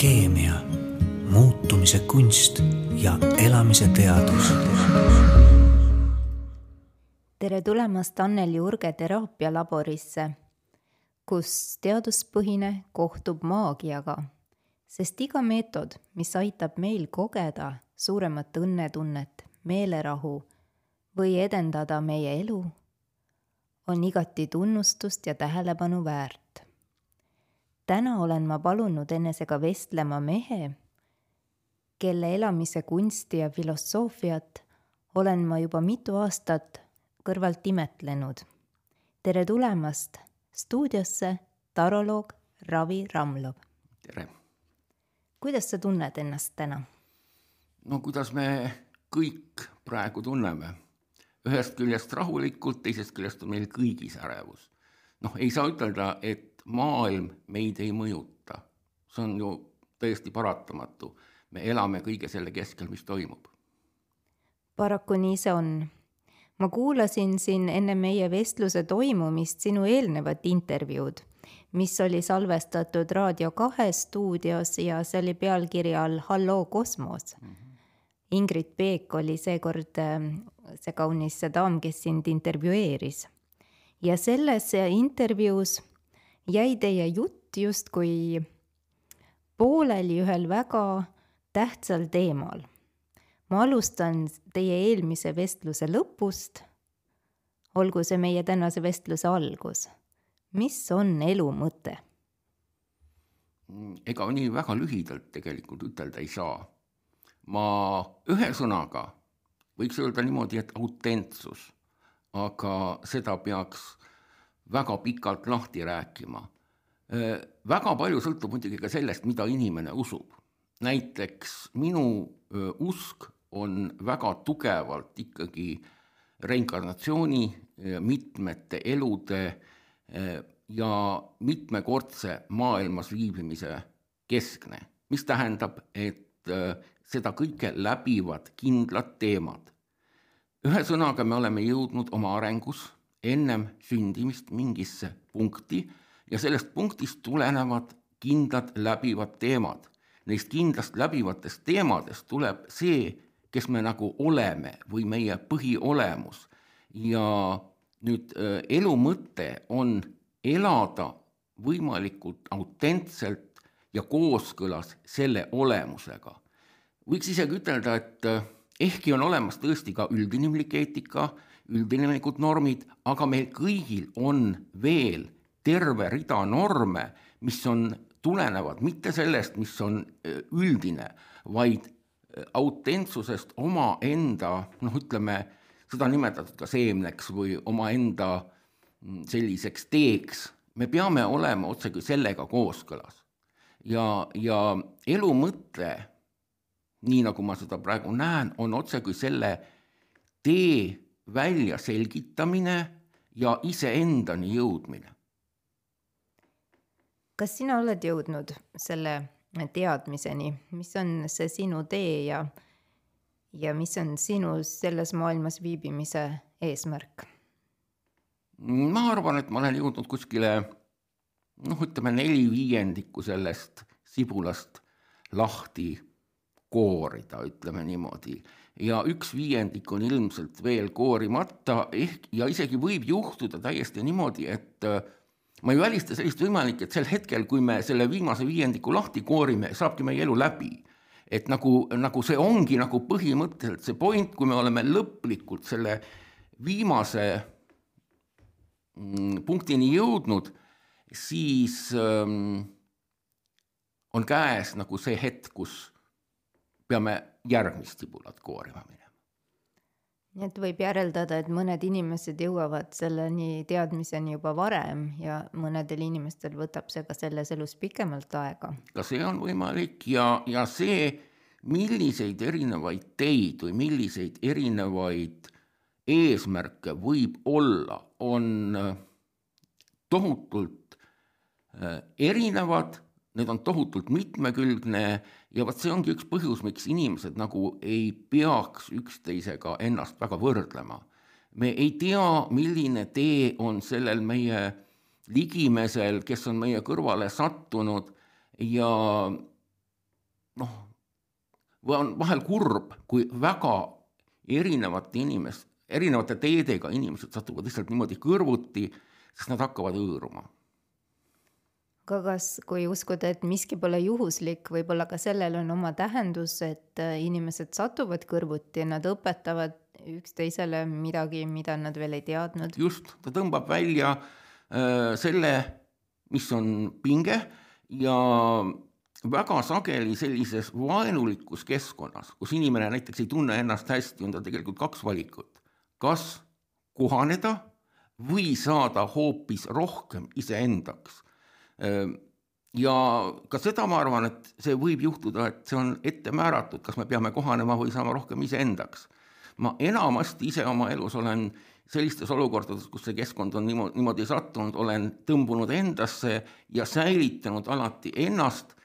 keemia, muutumise kunst ja elamise teadus. tere tulemast Anneli Urge teraapialaborisse, kus teaduspõhine kohtub maagiaga, sest iga meetod, mis aitab meil kogeda suuremat õnnetunnet, meelerahu või edendada meie elu, on igati tunnustust ja tähelepanu väärt. Täna olen ma palunud enesega vestlema mehe, kelle elamise kunsti ja filosoofiat olen ma juba mitu aastat kõrvalt imetlenud. tere tulemast stuudiosse, taroloog Ravi Ramlov. tere! kuidas sa tunned ennast täna? no kuidas me kõik praegu tunneme ühest küljest rahulikult, teisest küljest on meil kõigis ärevus. noh, ei saa ütelda, et maailm meid ei mõjuta. see on ju täiesti paratamatu. me elame kõige selle keskel, mis toimub. paraku nii see on. ma kuulasin siin enne meie vestluse toimumist sinu eelnevat intervjuud, mis oli salvestatud Raadio kahe stuudios ja see oli pealkirja all Halloo kosmos mm. -hmm. Ingrid Peek oli seekord see kaunis daam, kes sind intervjueeris. ja selles intervjuus jäi teie jutt justkui pooleli ühel väga tähtsal teemal. ma alustan teie eelmise vestluse lõpust. olgu see meie tänase vestluse algus. mis on elu mõte? ega nii väga lühidalt tegelikult ütelda ei saa. ma ühe sõnaga võiks öelda niimoodi, et autentsus, aga seda peaks väga pikalt lahti rääkima. väga palju sõltub muidugi ka sellest, mida inimene usub. näiteks minu usk on väga tugevalt ikkagi reinkarnatsiooni, mitmete elude ja mitmekordse maailmas viibimise keskne, mis tähendab, et seda kõike läbivad kindlad teemad. ühesõnaga, me oleme jõudnud oma arengus ennem sündimist mingisse punkti ja sellest punktist tulenevad kindlad läbivad teemad. Neist kindlast läbivatest teemadest tuleb see, kes me nagu oleme või meie põhiolemus. ja nüüd äh, elu mõte on elada võimalikult autentselt ja kooskõlas selle olemusega võiks isegi ütelda, et eh, ehkki on olemas tõesti ka üldinimlik eetika, üldinimlikud normid, aga meil kõigil on veel terve rida norme, mis on, tulenevad mitte sellest, mis on eh, üldine, vaid eh, autentsusest omaenda, noh, ütleme, seda nimetatud ka seemneks või omaenda mm, selliseks teeks, me peame olema otsekui sellega kooskõlas. ja, ja elu mõte nii nagu ma seda praegu näen, on otsekui selle tee väljaselgitamine ja iseendani jõudmine. kas sina oled jõudnud selle teadmiseni, mis on see sinu tee ja, ja mis on sinu selles maailmas viibimise eesmärk? ma arvan, et ma olen jõudnud kuskile noh, ütleme neli viiendikku sellest sibulast lahti koorida, ütleme niimoodi. Ja üks viiendik on ilmselt veel koorimata, ehk ja isegi võib juhtuda täiesti niimoodi, et äh, ma ei välista sellist võimalik, et sel hetkel, kui me selle viimase viiendiku lahti koorime, saabki meie elu läbi. et nagu, nagu see ongi nagu põhimõtteliselt see point, kui me oleme lõplikult selle viimase mm, punktini jõudnud, siis ähm, on käes nagu see hetk, kus peame järgmist sibulat koorima minema. nii et võib järeldada, et mõned inimesed jõuavad selleni teadmiseni juba varem ja mõnedel inimestel võtab see ka selles elus pikemalt aega. ka see on võimalik ja, ja see, milliseid erinevaid teid või milliseid erinevaid eesmärke võib olla, on tohutult äh, erinevad need on tohutult mitmekülgne ja vot see ongi üks põhjus, miks inimesed nagu ei peaks üksteisega ennast väga võrdlema. me ei tea, milline tee on sellel meie ligimesel, kes on meie kõrvale sattunud ja noh, on vahel kurb, kui väga erinevate inimest, erinevate teedega inimesed satuvad lihtsalt niimoodi kõrvuti, sest nad hakkavad hõõruma aga kas, kui uskuda, et miski pole juhuslik, võib-olla ka sellel on oma tähendus, et äh, inimesed satuvad kõrvuti, nad õpetavad üksteisele midagi, mida nad veel ei teadnud. just, ta tõmbab välja äh, selle, mis on pinge ja väga sageli sellises vaenulikus keskkonnas, kus inimene näiteks ei tunne ennast hästi, on tal tegelikult kaks valikut. kas kohaneda või saada hoopis rohkem iseendaks ja ka seda ma arvan, et see võib juhtuda, et see on ette määratud, kas me peame kohanema või saama rohkem iseendaks. ma enamasti ise oma elus olen sellistes olukordades, kus see keskkond on niimoodi, niimoodi sattunud, olen tõmbunud endasse ja säilitanud alati ennast,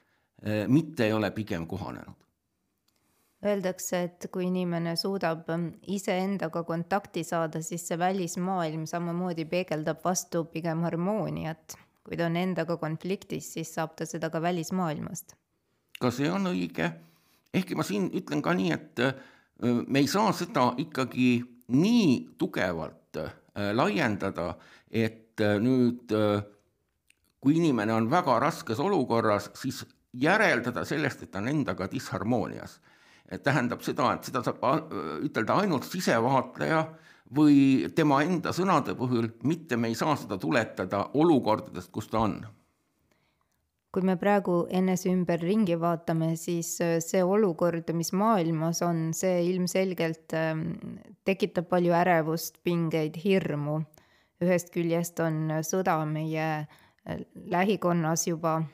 eh, mitte ei ole pigem kohanenud. Öeldakse, et kui inimene suudab mm, iseendaga kontakti saada, siis see välismaailm samamoodi peegeldab vastu pigem harmooniat kui ta on endaga konfliktis, siis saab ta seda ka välismaailmast. ka see on õige, ehkki ma siin ütlen ka nii, et me ei saa seda ikkagi nii tugevalt laiendada, et nüüd kui inimene on väga raskes olukorras, siis järeldada sellest, et ta on endaga disharmoonias. tähendab seda, et seda saab ütelda ainult sisevaatleja või tema enda sõnade puhul, mitte me ei saa seda tuletada olukordadest, kus ta on kui me praegu enese ümber ringi vaatame, siis äh, see olukord, mis maailmas on, see ilmselgelt ähm, tekitab palju ärevust, pingeid, hirmu. ühest küljest on sõda meie äh, lähikonnas juba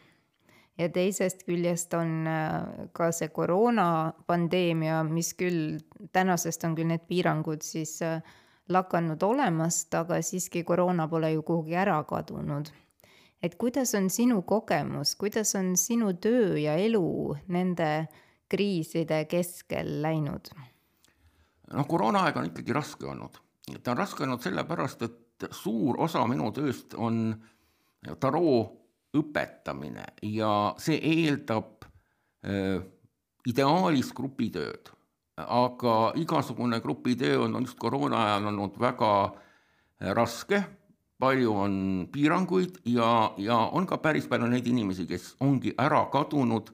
ja teisest küljest on äh, ka see koroonapandeemia, mis küll, tänasest on küll need piirangud siis lakanud olemast, aga siiski koroona pole ju kuhugi ära kadunud. et kuidas on sinu kogemus, kuidas on sinu töö ja elu nende kriiside keskel läinud? noh, koroonaaeg on ikkagi raske olnud. ta on raske olnud sellepärast, et suur osa minu tööst on taroo õpetamine ja see eeldab äh, ideaalis grupitööd aga igasugune grupitöö on, on just koroona ajal olnud väga äh, raske, palju on piiranguid ja, ja on ka päris palju neid inimesi, kes ongi ära kadunud,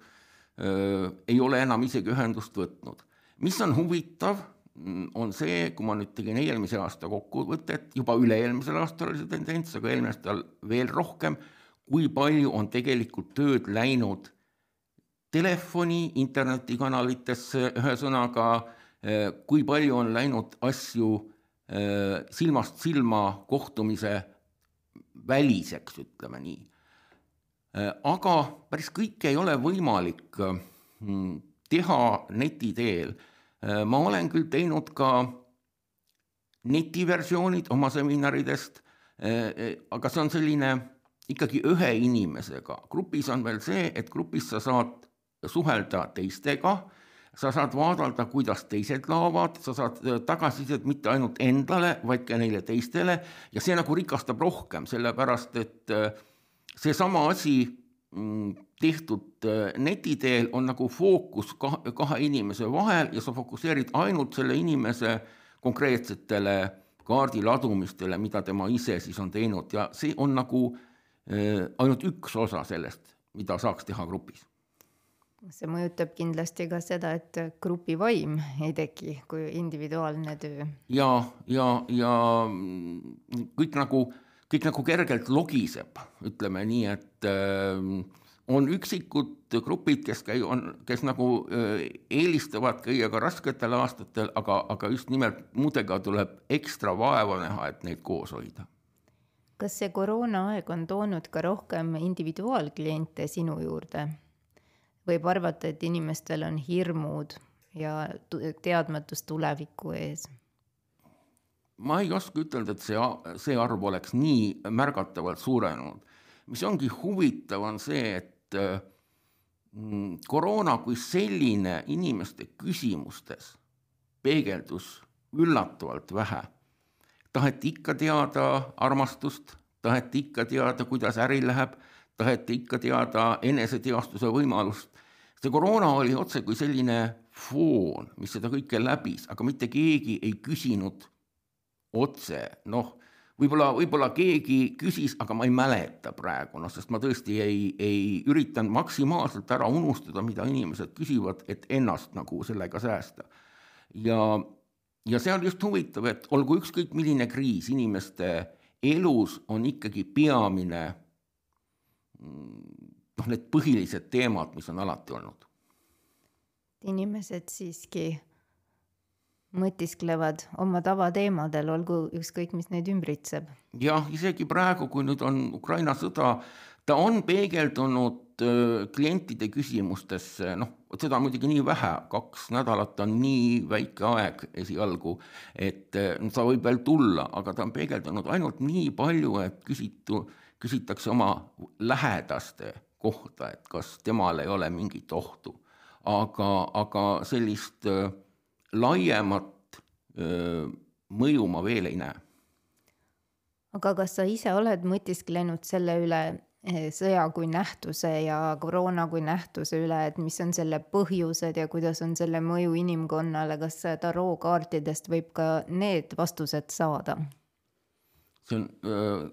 äh, ei ole enam isegi ühendust võtnud. mis on huvitav, mm, on see, kui ma nüüd tegin eelmise aasta kokkuvõtet, juba üle-eelmisel aastal oli see tendents, aga eelmisel aastal veel rohkem, kui palju on tegelikult tööd läinud telefoni, internetikanalitesse, ühesõnaga, eh, kui palju on läinud asju eh, silmast silma kohtumise väliseks, ütleme nii. Eh, aga päris kõike ei ole võimalik mm, teha neti teel. ma olen küll teinud ka netiversioonid oma seminaridest, aga see on selline ikkagi ühe inimesega, grupis on veel see, et grupis sa saad suhelda teistega, sa saad vaadata, kuidas teised laovad, sa saad äh, tagasisidet mitte ainult endale, vaid ka neile teistele ja see nagu rikastab rohkem, sellepärast et äh, seesama asi mm, tehtud äh, neti teel on nagu fookus kahe, kahe inimese vahel ja sa fokusseerid ainult selle inimese konkreetsetele kaardiladumistele, mida tema ise siis on teinud. Ja see on nagu ainult üks osa sellest, mida saaks teha grupis see mõjutab kindlasti ka seda, et grupivaim ei teki, kui individuaalne töö. ja, ja, ja kõik nagu, kõik nagu kergelt logiseb, ütleme nii, et äh, on üksikud grupid, kes käi-, on, kes nagu äh, eelistavad käia ka rasketel aastatel, aga, aga just nimelt muudega tuleb ekstra vaeva näha, et neid koos hoida kas see koroonaaeg on toonud ka rohkem individuaalkliente sinu juurde? võib arvata, et inimestel on hirmud ja teadmatus tuleviku ees? ma ei oska ütelda, et see, see arv oleks nii märgatavalt suurenenud. mis ongi huvitav, on see, et mm, koroona kui selline inimeste küsimustes peegeldus üllatavalt vähe. Taheti ikka teada armastust, taheti ikka teada, kuidas äri läheb taheti ikka teada eneseteostuse võimalust, see koroona oli otsekui selline foon, mis seda kõike läbis, aga mitte keegi ei küsinud otse, noh, võib-olla, võib-olla keegi küsis, aga ma ei mäleta praegu, noh, sest ma tõesti ei, ei üritanud maksimaalselt ära unustada, mida inimesed küsivad, et ennast nagu sellega säästa. ja, ja see on just huvitav, et olgu ükskõik milline kriis inimeste elus on ikkagi peamine noh, need põhilised teemad, mis on alati olnud. inimesed siiski mõtisklevad oma tavateemadel, olgu ükskõik, mis neid ümbritseb. jah, isegi praegu, kui nüüd on Ukraina sõda, ta on peegeldunud klientide küsimustesse, noh, vot seda on muidugi nii vähe, kaks nädalat on nii väike aeg esialgu, et no ta võib veel tulla, aga ta on peegeldunud ainult nii palju, et küsitu, küsitakse oma lähedaste kohta, et kas temal ei ole mingit ohtu. aga, aga sellist laiemat öö, mõju ma veel ei näe. aga kas sa ise oled mõtisklenud selle üle, sõja kui nähtuse ja koroona kui nähtuse üle, et mis on selle põhjused ja kuidas on selle mõju inimkonnale, kas tarookaartidest võib ka need vastused saada? see on,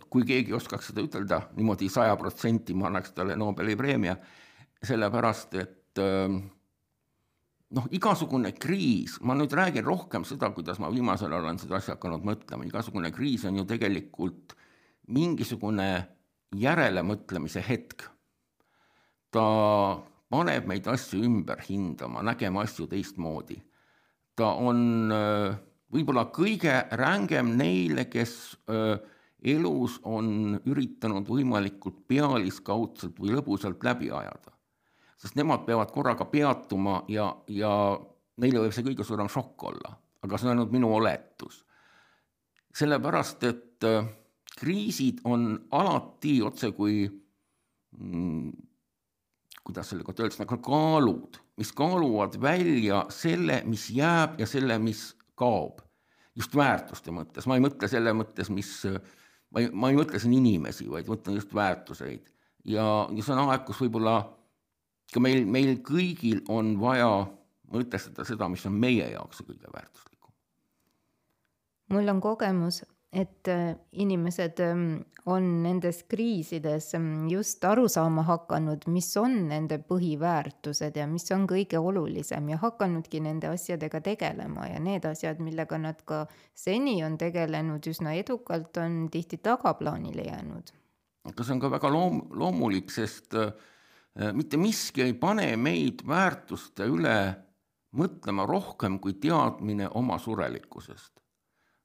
kui keegi oskaks seda ütelda niimoodi saja protsenti, ma annaks talle Nobeli preemia, sellepärast et noh, igasugune kriis, ma nüüd räägin rohkem seda, kuidas ma viimasel ajal olen seda asja hakanud mõtlema, igasugune kriis on ju tegelikult mingisugune järelemõtlemise hetk. ta paneb meid asju ümber hindama, nägema asju teistmoodi. ta on võib-olla kõige rängem neile, kes öö, elus on üritanud võimalikult pealiskaudselt või lõbusalt läbi ajada sest nemad peavad korraga peatuma ja, ja neile võib see kõige suurem šokk olla, aga see on ainult minu oletus. sellepärast, et äh, kriisid on alati otsekui mm, kuidas selle kohta öeldakse, nagu kaalud, mis kaaluvad välja selle, mis jääb ja selle, mis kaob. just väärtuste mõttes, ma ei mõtle selle mõttes, mis, ma ei, ma ei mõtle siin inimesi, vaid mõtlen just väärtuseid. ja, ja see on aeg, kus võib-olla ka meil, meil kõigil on vaja mõtestada seda, mis on meie jaoks kõige väärtuslikum. mul on kogemus, et äh, inimesed ähm, on nendes kriisides ähm, just aru saama hakanud, mis on nende põhiväärtused ja mis on kõige olulisem ja hakanudki nende asjadega tegelema ja need asjad, millega nad ka seni on tegelenud üsna edukalt, on tihti tagaplaanile jäänud. aga see on ka väga loom-, loomulik, sest äh, mitte miski ei pane meid väärtuste üle mõtlema rohkem kui teadmine oma surelikkusest.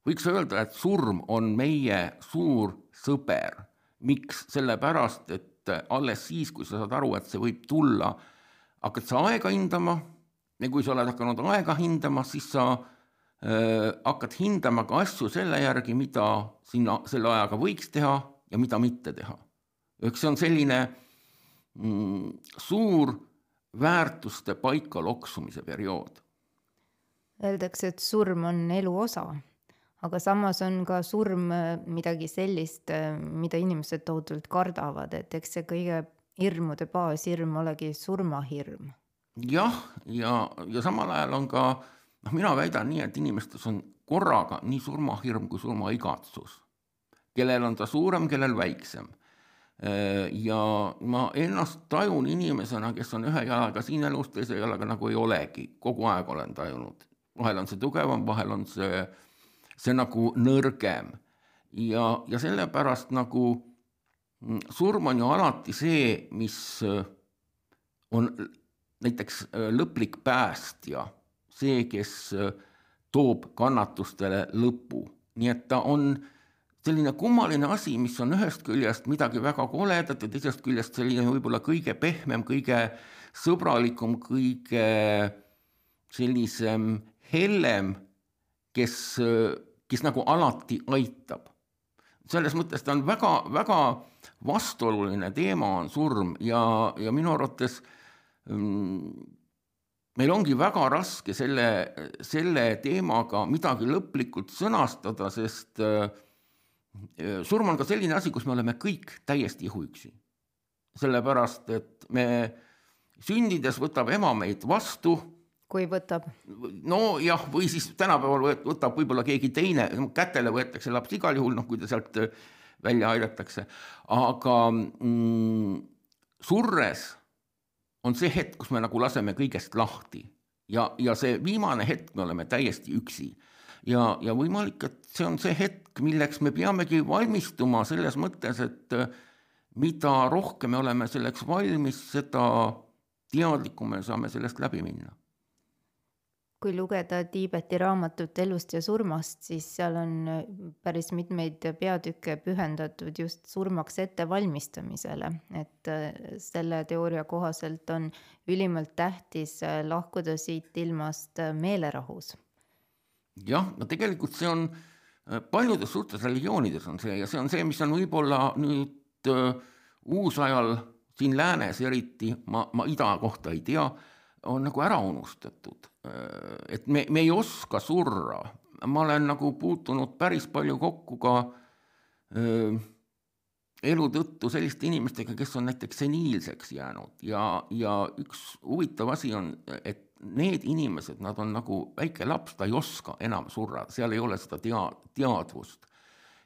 Võiks öelda, et surm on meie suur sõber. miks? sellepärast, et alles siis, kui sa saad aru, et see võib tulla, hakkad sa aega hindama ja kui sa oled hakanud aega hindama, siis sa äh, hakkad hindama ka asju selle järgi, mida sinna selle ajaga võiks teha ja mida mitte teha. eks see on selline mm, suur väärtuste paika loksumise periood. Öeldakse, et surm on elu osa, aga samas on ka surm äh, midagi sellist, äh, mida inimesed tohutult kardavad, et eks see kõige hirmude baashirm olegi surmahirm. jah, ja, ja, ja samal ajal on ka, noh, mina väidan nii, et inimestes on korraga nii surmahirm kui surmaigatsus. kellel on ta suurem, kellel väiksem Äh, ja ma ennast tajun inimesena, kes on ühe jalaga siin elus, teise jalaga nagu ei olegi, kogu aeg olen tajunud. vahel on see tugevam, vahel on see, see nagu nõrgem. ja, ja sellepärast nagu mm, surm on ju alati see, mis äh, on näiteks äh, lõplik päästja, see, kes toob kannatustele lõpu, nii et ta on selline kummaline asi, mis on ühest küljest midagi väga koledat ja teisest küljest selline võib-olla kõige pehmem, kõige sõbralikum, kõige sellisem hellem, kes, kes nagu alati aitab. selles mõttes ta on väga-väga vastuoluline teema, on surm ja, ja minu arvates mm, meil ongi väga raske selle, selle teemaga midagi lõplikult sõnastada, sest äh, surm on ka selline asi, kus me oleme kõik täiesti ihuüksi. sellepärast, et me sündides võtab ema meid vastu kui võtab? nojah, või siis tänapäeval võtab võib-olla keegi teine, kätele võetakse laps igal juhul, noh, kui ta sealt äh, välja aidatakse, aga mm, surres on see hetk, kus me nagu laseme kõigest lahti ja, ja see viimane hetk me oleme täiesti üksi. ja, ja võimalik, et see on see hetk, milleks me peamegi valmistuma selles mõttes, et äh, mida rohkem me oleme selleks valmis, seda teadlikum me saame sellest läbi minna kui lugeda Tiibeti raamatut Elust ja surmast, siis seal on äh, päris mitmeid peatükke pühendatud just surmaks ettevalmistamisele, et äh, selle teooria kohaselt on ülimalt tähtis äh, lahkuda siit ilmast meelerahus. jah, no tegelikult see on paljudes suurtes religioonides on see ja see on see, mis on võib-olla nüüd uusajal siin läänes eriti, ma, ma ida kohta ei tea on nagu ära unustatud. et me, me ei oska surra, ma olen nagu puutunud päris palju kokku ka öö, elu tõttu selliste inimestega, kes on näiteks seniilseks jäänud ja, ja üks huvitav asi on, et need inimesed, nad on nagu väike laps, ta ei oska enam surra, seal ei ole seda tea-, teadvust.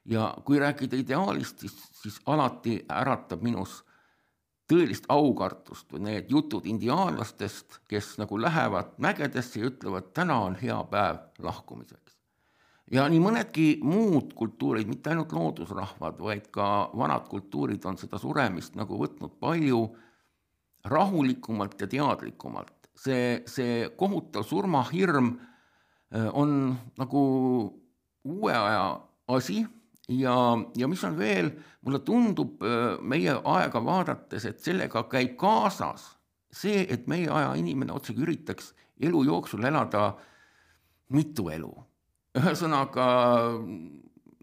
ja kui rääkida ideaalist, siis, siis alati äratab minus tõelist aukartust või need jutud indiaanlastest, kes nagu lähevad mägedesse ja ütlevad, täna on hea päev lahkumiseks. ja nii mõnedki muud kultuurid, mitte ainult loodusrahvad, vaid ka vanad kultuurid on seda suremist nagu võtnud palju rahulikumalt ja teadlikumalt. see, see kohutav surmahirm äh, on nagu uue aja asi ja, ja mis on veel, mulle tundub äh, meie aega vaadates, et sellega käib kaasas see, et meie aja inimene otsekui üritaks elu jooksul elada mitu elu. ühesõnaga,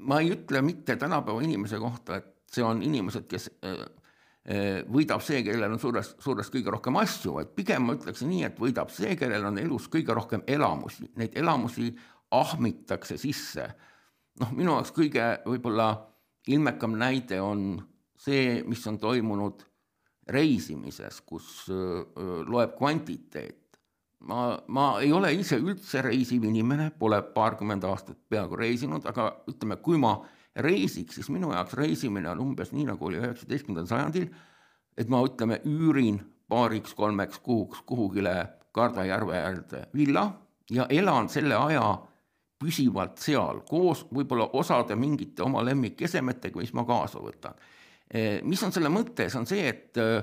ma ei ütle mitte tänapäeva inimese kohta, et see on inimesed, kes äh, äh, võidab see, kellel on suures, suures kõige rohkem asju, vaid pigem ma ütleksin nii, et võidab see, kellel on elus kõige rohkem elamusi, neid elamusi ahmitakse sisse noh, minu jaoks kõige võib-olla ilmekam näide on see, mis on toimunud reisimises, kus loeb kvantiteet. ma, ma ei ole ise üldse reisiv inimene, pole paarkümmend aastat peaaegu reisinud, aga ütleme, kui ma reisiks, siis minu jaoks reisimine on umbes nii, nagu oli üheksateistkümnendal sajandil, et ma ütleme, üürin paariks-kolmeks kuuks kuhugile Karda järve äärde villa ja elan selle aja püsivalt seal koos võib-olla osade mingite oma lemmikesemetega, mis ma kaasa võtan. Eh, mis on selle mõte, see on see, et eh,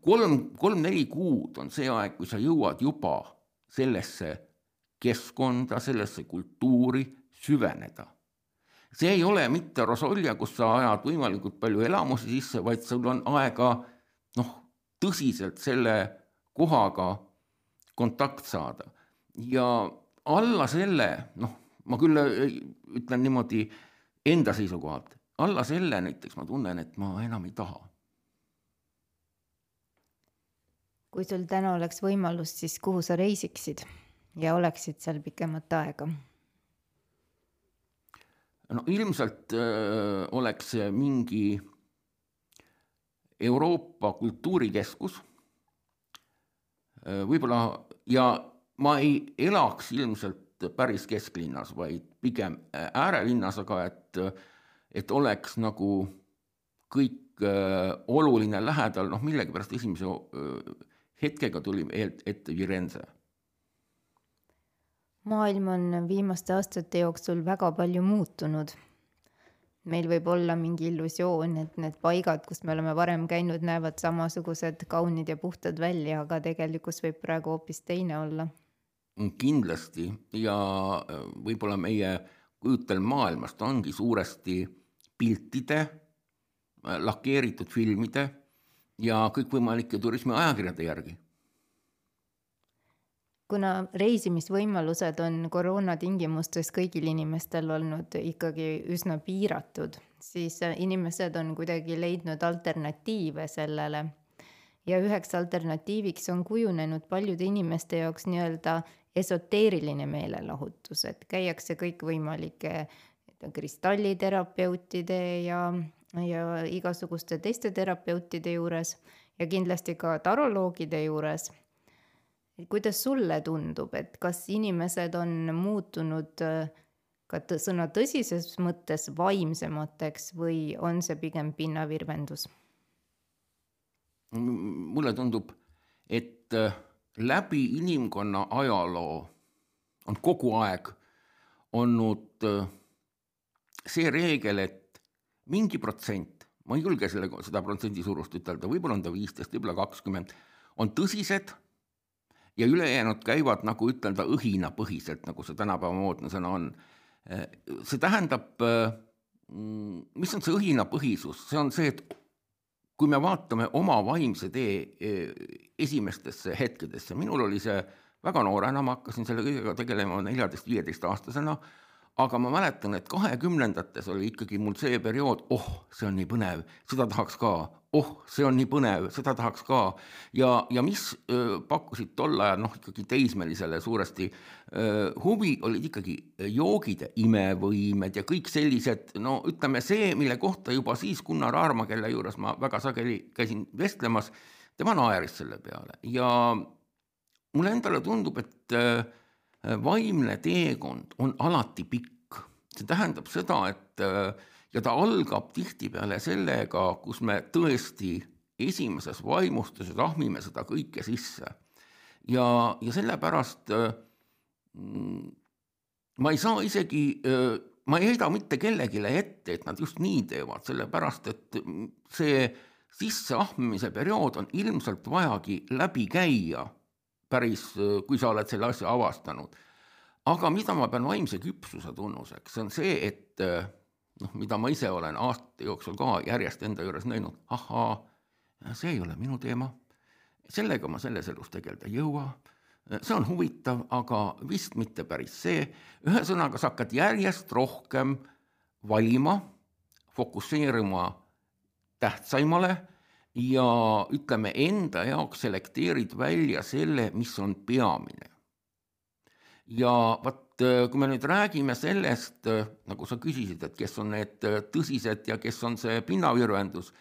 kolm, kolm-neli kuud on see aeg, kui sa jõuad juba sellesse keskkonda, sellesse kultuuri süveneda. see ei ole mitte Rosolja, kus sa ajad võimalikult palju elamusi sisse, vaid sul on aega noh, tõsiselt selle kohaga kontakt saada ja alla selle, noh, ma küll äh, ütlen niimoodi enda seisukohalt, alla selle näiteks ma tunnen, et ma enam ei taha. kui sul täna oleks võimalus, siis kuhu sa reisiksid ja oleksid seal pikemat aega? no ilmselt öö, äh, oleks see mingi Euroopa kultuurikeskus, äh, võib-olla ja ma ei elaks ilmselt päris kesklinnas, vaid pigem äärelinnas, aga et, et oleks nagu kõik äh, oluline lähedal, noh millegipärast esimese äh, hetkega tuli ette Firenze. maailm on viimaste aastate jooksul väga palju muutunud. meil võib olla mingi illusioon, et need paigad, kus me oleme varem käinud, näevad samasugused kaunid ja puhtad välja, aga tegelikkus võib praegu hoopis teine olla kindlasti ja äh, võib-olla meie kujutelm maailmast ongi suuresti piltide, äh, lakeeritud filmide ja kõikvõimalike turismiajakirjade järgi. kuna reisimisvõimalused on koroona tingimustes kõigil inimestel olnud ikkagi üsna piiratud, siis äh, inimesed on kuidagi leidnud alternatiive sellele ja üheks alternatiiviks on kujunenud paljude inimeste jaoks nii-öelda esoteeriline meelelahutus, et käiakse kõikvõimalike kristalliterapeutide ja, ja igasuguste teiste terapeutide juures ja kindlasti ka taroloogide juures. kuidas sulle tundub, et kas inimesed on muutunud ka sõna tõsises mõttes vaimsemateks või on see pigem pinnavirvendus? mulle tundub, et äh, läbi inimkonna ajaloo on kogu aeg olnud äh, see reegel, et mingi protsent, ma ei julge selle, seda protsendi suurust ütelda, võib-olla on ta viisteist, võib-olla kakskümmend, on tõsised ja ülejäänud käivad nagu ütelda õhinapõhiselt, nagu see tänapäeva moodne sõna on. See tähendab, äh, mis on see õhinapõhisus, see on see, et kui me vaatame oma vaimse tee äh, esimestesse hetkedesse, minul oli see väga noorena, ma hakkasin selle kõigega tegelema neljateist-viieteistaastasena, aga ma mäletan, et kahekümnendates oli ikkagi mul see periood, oh, see on nii põnev, seda tahaks ka, oh, see on nii põnev, seda tahaks ka. ja, ja mis öö, pakkusid tol ajal noh, ikkagi teismelisele suuresti öö, huvi, olid ikkagi joogid ja imevõimed ja kõik sellised, no ütleme see, mille kohta juba siis Gunnar Aarma, kelle juures ma väga sageli käisin vestlemas, tema naeris selle peale ja mulle endale tundub, et öö, vaimne teekond on alati pikk. see tähendab seda, et ja ta algab tihtipeale sellega, kus me tõesti esimeses vaimustuses ahmime seda kõike sisse. ja, ja sellepärast mm, ma ei saa isegi, ma ei heida mitte kellelegi ette, et nad just nii teevad, sellepärast et see sisseahmimise periood on ilmselt vajagi läbi käia päris, kui sa oled selle asja avastanud. aga mida ma pean vaimse küpsuse tunnuseks, see on see, et noh, mida ma ise olen aastate jooksul ka järjest enda juures näinud, ahaa, see ei ole minu teema, sellega ma selles elus tegeleda ei jõua, see on huvitav, aga vist mitte päris see, ühesõnaga sa hakkad järjest rohkem valima, fokusseerima tähtsaimale ja ütleme, enda jaoks selekteerid välja selle, mis on peamine. ja vot, kui me nüüd räägime sellest, nagu sa küsisid, et kes on need tõsised ja kes on see pinnavirvendus,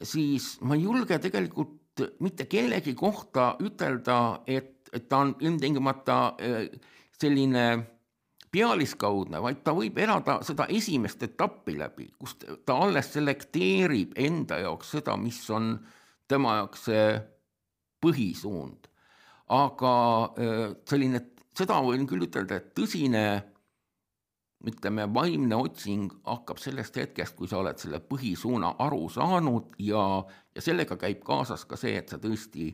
siis ma ei julge tegelikult mitte kellegi kohta ütelda, et, et ta on ilmtingimata selline pealiskaudne, vaid ta võib elada seda esimest etappi läbi, kus ta alles selekteerib enda jaoks seda, mis on tema jaoks see põhisuund. aga selline, seda võin küll ütelda, et tõsine ütleme, vaimne otsing hakkab sellest hetkest, kui sa oled selle põhisuuna aru saanud ja, ja sellega käib kaasas ka see, et sa tõesti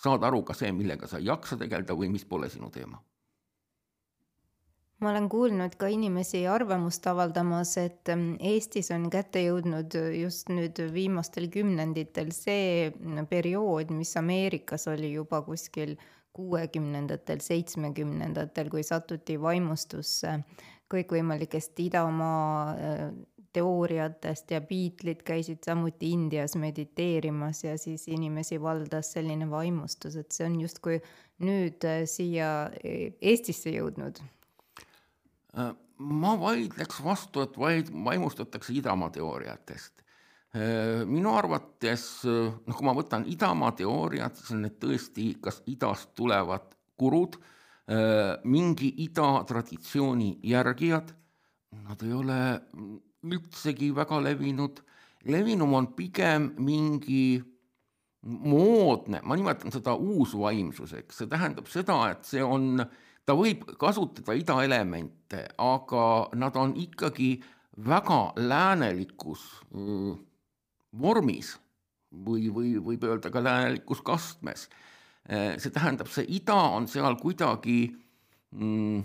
saad aru ka see, millega sa ei jaksa tegeleda või mis pole sinu teema. Ma olen kuulnud ka inimesi arvamust avaldamas, et mm, Eestis on kätte jõudnud just nüüd viimastel kümnenditel see periood, mis Ameerikas oli juba kuskil kuuekümnendatel, seitsmekümnendatel, kui satuti vaimustusse kõikvõimalikest idamaa äh, teooriatest ja Beatlesid käisid samuti Indias mediteerimas ja siis inimesi valdas selline vaimustus, et see on justkui nüüd äh, siia äh, Eestisse jõudnud ma vaidleks vastu, et vaid vaimustatakse idamaa teooriatest. Äh, minu arvates, äh, noh, kui ma võtan idamaa teooriad, siis on need tõesti kas idast tulevad gurud, mingi ida traditsiooni järgijad, nad ei ole üldsegi väga levinud, levinum on pigem mingi moodne, ma nimetan seda uusvaimsuseks, see tähendab seda, et see on äh, ta võib kasutada idaelemente, aga nad on ikkagi väga läänelikus vormis või, või võib öelda ka läänelikus kastmes. see tähendab, see ida on seal kuidagi mm,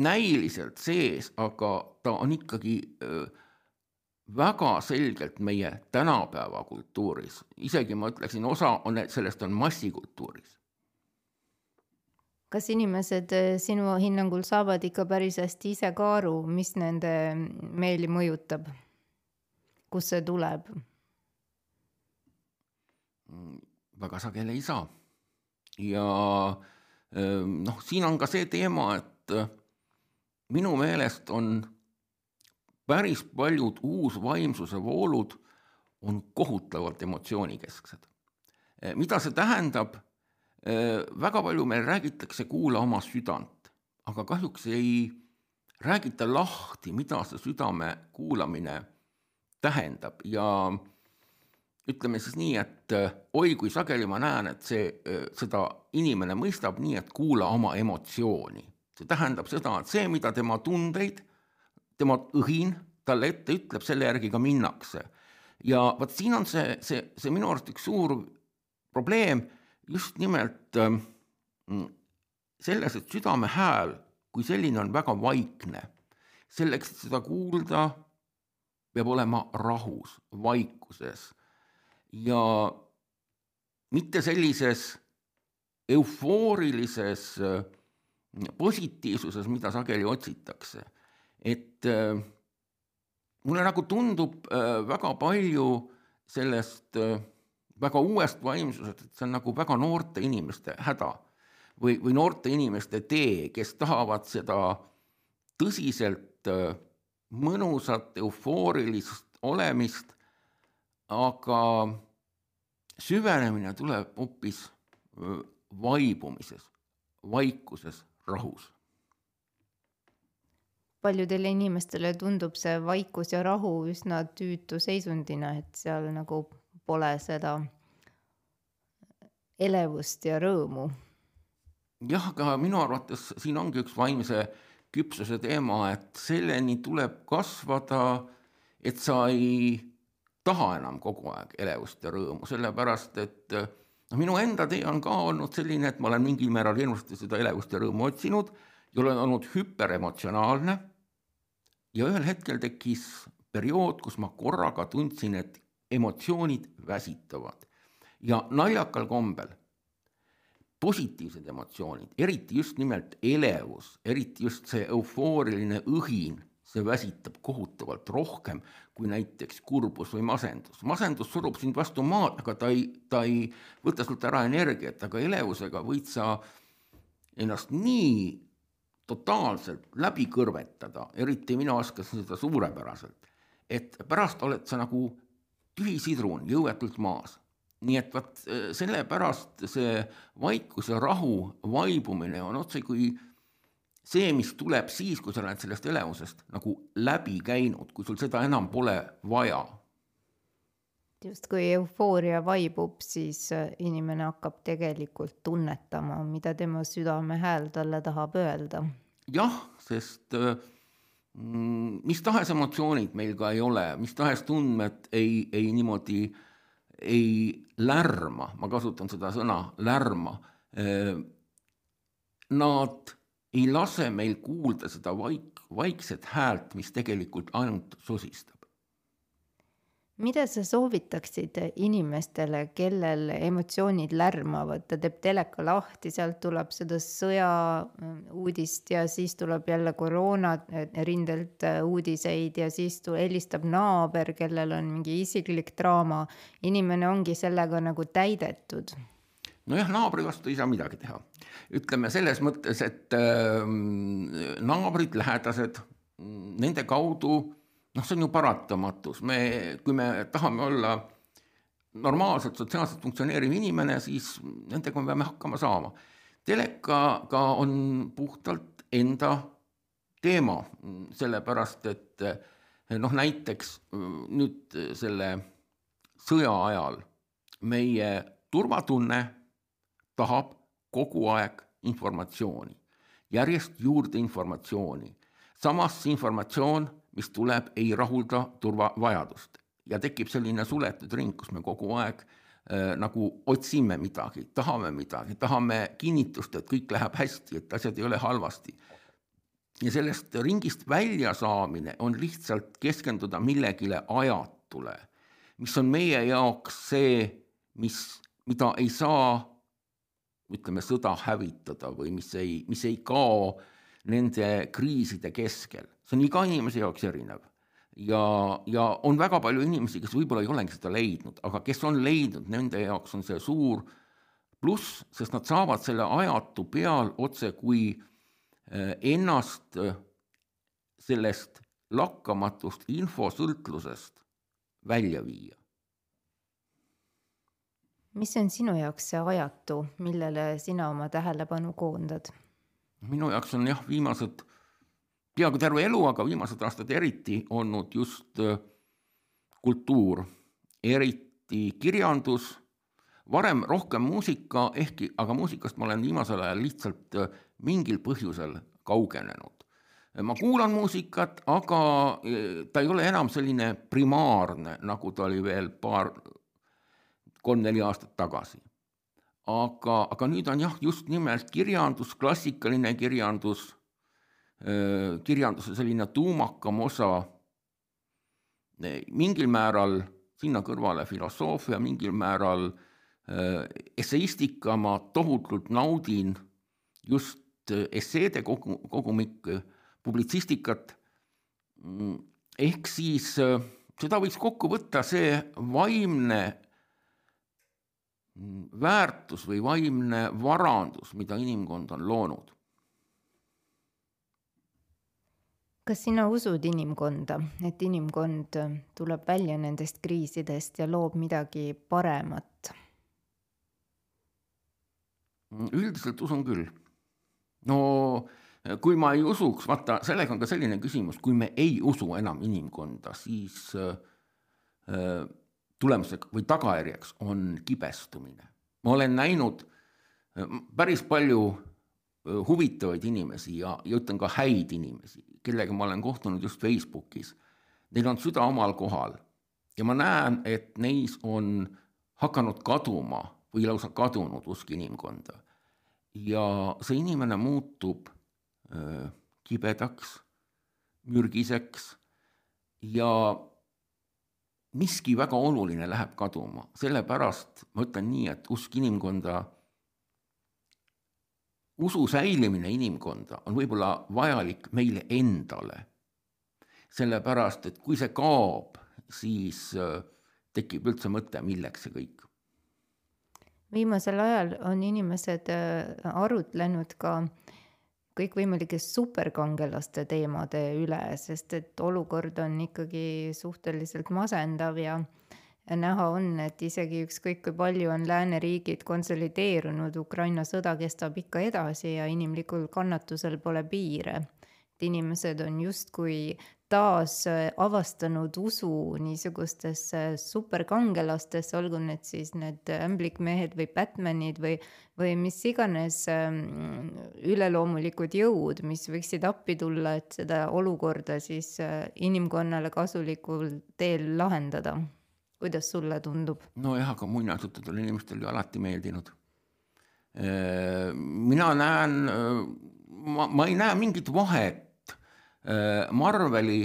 näiliselt sees, aga ta on ikkagi öö, väga selgelt meie tänapäeva kultuuris, isegi ma ütleksin, osa on, sellest on massikultuuris kas inimesed eh, sinu hinnangul saavad ikka päris hästi ise ka aru, mis nende meeli mõjutab? Kust see tuleb? väga sageli ei saa. ja ehm, noh, siin on ka see teema, et eh, minu meelest on päris paljud uusvaimsuse voolud on kohutavalt emotsioonikesksed. mida see tähendab? väga palju meil räägitakse kuula oma südant, aga kahjuks ei räägita lahti, mida see südame kuulamine tähendab ja ütleme siis nii, et oi kui sageli ma näen, et see, seda inimene mõistab nii, et kuula oma emotsiooni. see tähendab seda, et see, mida tema tundeid, tema õhin talle ette ütleb, selle järgi ka minnakse. ja vot siin on see, see, see minu arust üks suur probleem just nimelt ähm, selles, et südame hääl kui selline on väga vaikne. selleks, et seda kuulda, peab olema rahus, vaikuses ja mitte sellises eufoorilises äh, positiivsuses, mida sageli otsitakse. et äh, mulle nagu tundub äh, väga palju sellest väga uuest vaimsusest, et see on nagu väga noorte inimeste häda või, või noorte inimeste tee, kes tahavad seda tõsiselt mõnusat eufoorilist olemist, aga süvenemine tuleb hoopis vaibumises, vaikuses, rahus paljudele inimestele tundub see vaikus ja rahu üsna tüütu seisundina, et seal nagu pole seda elevust ja rõõmu. jah, aga minu arvates siin ongi üks vaimse küpsuse teema, et selleni tuleb kasvada, et sa ei taha enam kogu aeg elevust ja rõõmu, sellepärast et noh, minu enda tee on ka olnud selline, et ma olen mingil määral hirmsasti seda elevust ja rõõmu otsinud ja olen olnud hüperemotsionaalne ja ühel hetkel tekkis periood, kus ma korraga tundsin, et emotsioonid väsitavad. Ja naljakal kombel positiivsed emotsioonid, eriti just nimelt elevus, eriti just see eufooriline õhin, see väsitab kohutavalt rohkem kui näiteks kurbus või masendus. masendus surub sind vastu maad, aga ta ei, ta ei võta sult ära energiat, aga elevusega võid sa ennast nii totaalselt läbi kõrvetada, eriti mina oskasin seda suurepäraselt, et pärast oled sa nagu tühi sidrun jõuetult maas. Nii et vot äh, sellepärast see vaikus ja rahu vaibumine on otsekui see, mis tuleb siis, kui sa oled sellest elevusest nagu läbi käinud, kui sul seda enam pole vaja just kui eufooria vaibub, siis äh, inimene hakkab tegelikult tunnetama, mida tema südame hääl talle tahab öelda. jah, sest äh, mm, mis tahes emotsioonid meil ka ei ole, mis tahes tundmed ei, ei niimoodi ei lärma, ma kasutan seda sõna, lärma. Äh, nad ei lase meil kuulda seda vaik-, vaikset häält, mis tegelikult ainult sosistab mida sa soovitaksid inimestele, kellel emotsioonid lärmavad, ta teeb teleka lahti, sealt tuleb seda sõja äh, uudist ja siis tuleb jälle koroona rindelt uudiseid ja siis helistab naaber, kellel on mingi isiklik draama. inimene ongi sellega nagu täidetud. nojah, naabri vastu ei saa midagi teha. ütleme selles mõttes, et äh, naabrid, lähedased, nende kaudu noh, see on ju paratamatus, me, kui me tahame olla normaalselt sotsiaalselt funktsioneeriv inimene, siis nendega me peame hakkama saama. telekaga on puhtalt enda teema, sellepärast et noh, näiteks nüüd selle sõja ajal meie turvatunne tahab kogu aeg informatsiooni, järjest juurde informatsiooni. samas see informatsioon mis tuleb, ei rahulda turvavajadust ja tekib selline suletud ring, kus me kogu aeg äh, nagu otsime midagi, tahame midagi, tahame kinnitust, et kõik läheb hästi, et asjad ei ole halvasti. ja sellest ringist välja saamine on lihtsalt keskenduda millegile ajatule, mis on meie jaoks see, mis, mida ei saa ütleme, sõda hävitada või mis ei, mis ei kao nende kriiside keskel, see on iga inimese jaoks erinev. ja, ja on väga palju inimesi, kes võib-olla ei olegi seda leidnud, aga kes on leidnud, nende jaoks on see suur pluss, sest nad saavad selle ajatu peal otse kui eh, ennast eh, sellest lakkamatust infosõltlusest välja viia. mis on sinu jaoks see ajatu, millele sina oma tähelepanu koondad? minu jaoks on jah, viimased, peaaegu terve elu, aga viimased aastad eriti olnud just äh, kultuur, eriti kirjandus, varem rohkem muusika, ehkki, aga muusikast ma olen viimasel ajal lihtsalt äh, mingil põhjusel kaugenenud. ma kuulan muusikat, aga äh, ta ei ole enam selline primaarne, nagu ta oli veel paar, kolm-neli aastat tagasi. aga, aga nüüd on jah, just nimelt kirjandus, klassikaline kirjandus, kirjanduse selline tuumakam osa, mingil määral sinna kõrvale filosoofia, mingil määral esseistika, ma tohutult naudin just esseede kogu, kogumikku, publitsistikat, ehk siis seda võiks kokku võtta, see vaimne väärtus või vaimne varandus, mida inimkond on loonud. Kas sina usud inimkonda, et inimkond tuleb välja nendest kriisidest ja loob midagi paremat? üldiselt usun küll. no kui ma ei usuks, vaata, sellega on ka selline küsimus, kui me ei usu enam inimkonda, siis äh, tulemuseks või tagajärjeks on kibestumine. ma olen näinud äh, päris palju äh, huvitavaid inimesi ja, ja ütlen ka häid inimesi, kellega ma olen kohtunud just Facebookis. Neil on süda omal kohal ja ma näen, et neis on hakanud kaduma või lausa kadunud usk inimkonda. ja see inimene muutub äh, kibedaks, mürgiseks ja miski väga oluline läheb kaduma, sellepärast ma ütlen nii, et usk inimkonda, usu säilimine inimkonda on võib-olla vajalik meile endale. sellepärast, et kui see kaob, siis äh, tekib üldse mõte, milleks see kõik. viimasel ajal on inimesed äh, arutlenud ka kõikvõimalike superkangelaste teemade üle, sest et olukord on ikkagi suhteliselt masendav ja näha on, et isegi ükskõik kui palju on lääneriigid konsolideerunud, Ukraina sõda kestab ikka edasi ja inimlikul kannatusel pole piire. et inimesed on justkui taas äh, avastanud usu niisugustesse superkangelastesse, olgu need siis need ämblikmehed või Batmanid või, või mis iganes ähm, üleloomulikud jõud, mis võiksid appi tulla, et seda olukorda siis äh, inimkonnale kasulikul teel lahendada. Kuidas sulle tundub? nojah, aga muinasjutud on inimestele ju alati meeldinud. Mina näen, ma, ma ei näe mingit vahet Marveli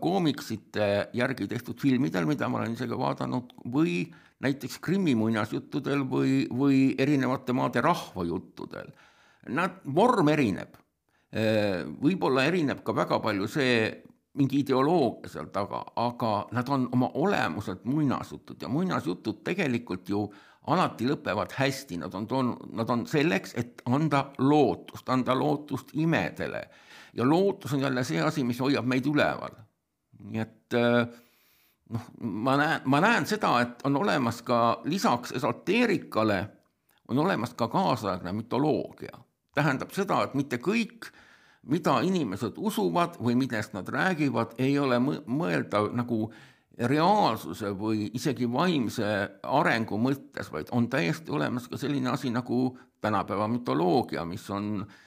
koomiksite järgi tehtud filmidel, mida ma olen ise ka vaadanud, või näiteks Krimmi muinasjuttudel või, või erinevate maade rahvajuttudel. Nad, vorm erineb. Võib-olla erineb ka väga palju see, mingi ideoloogia seal taga, aga nad on oma olemuselt muinasjutud ja muinasjutud tegelikult ju alati lõpevad hästi, nad on toonud, nad on selleks, et anda lootust, anda lootust imedele ja lootus on jälle see asi, mis hoiab meid üleval. nii et äh, noh, ma näen, ma näen seda, et on olemas ka lisaks esoteerikale, on olemas ka kaasaegne mütoloogia. tähendab seda, et mitte kõik, mida inimesed usuvad või millest nad räägivad, ei ole mõeldav nagu reaalsuse või isegi vaimse arengu mõttes, vaid on täiesti olemas ka selline asi nagu tänapäeva mütoloogia, mis on äh,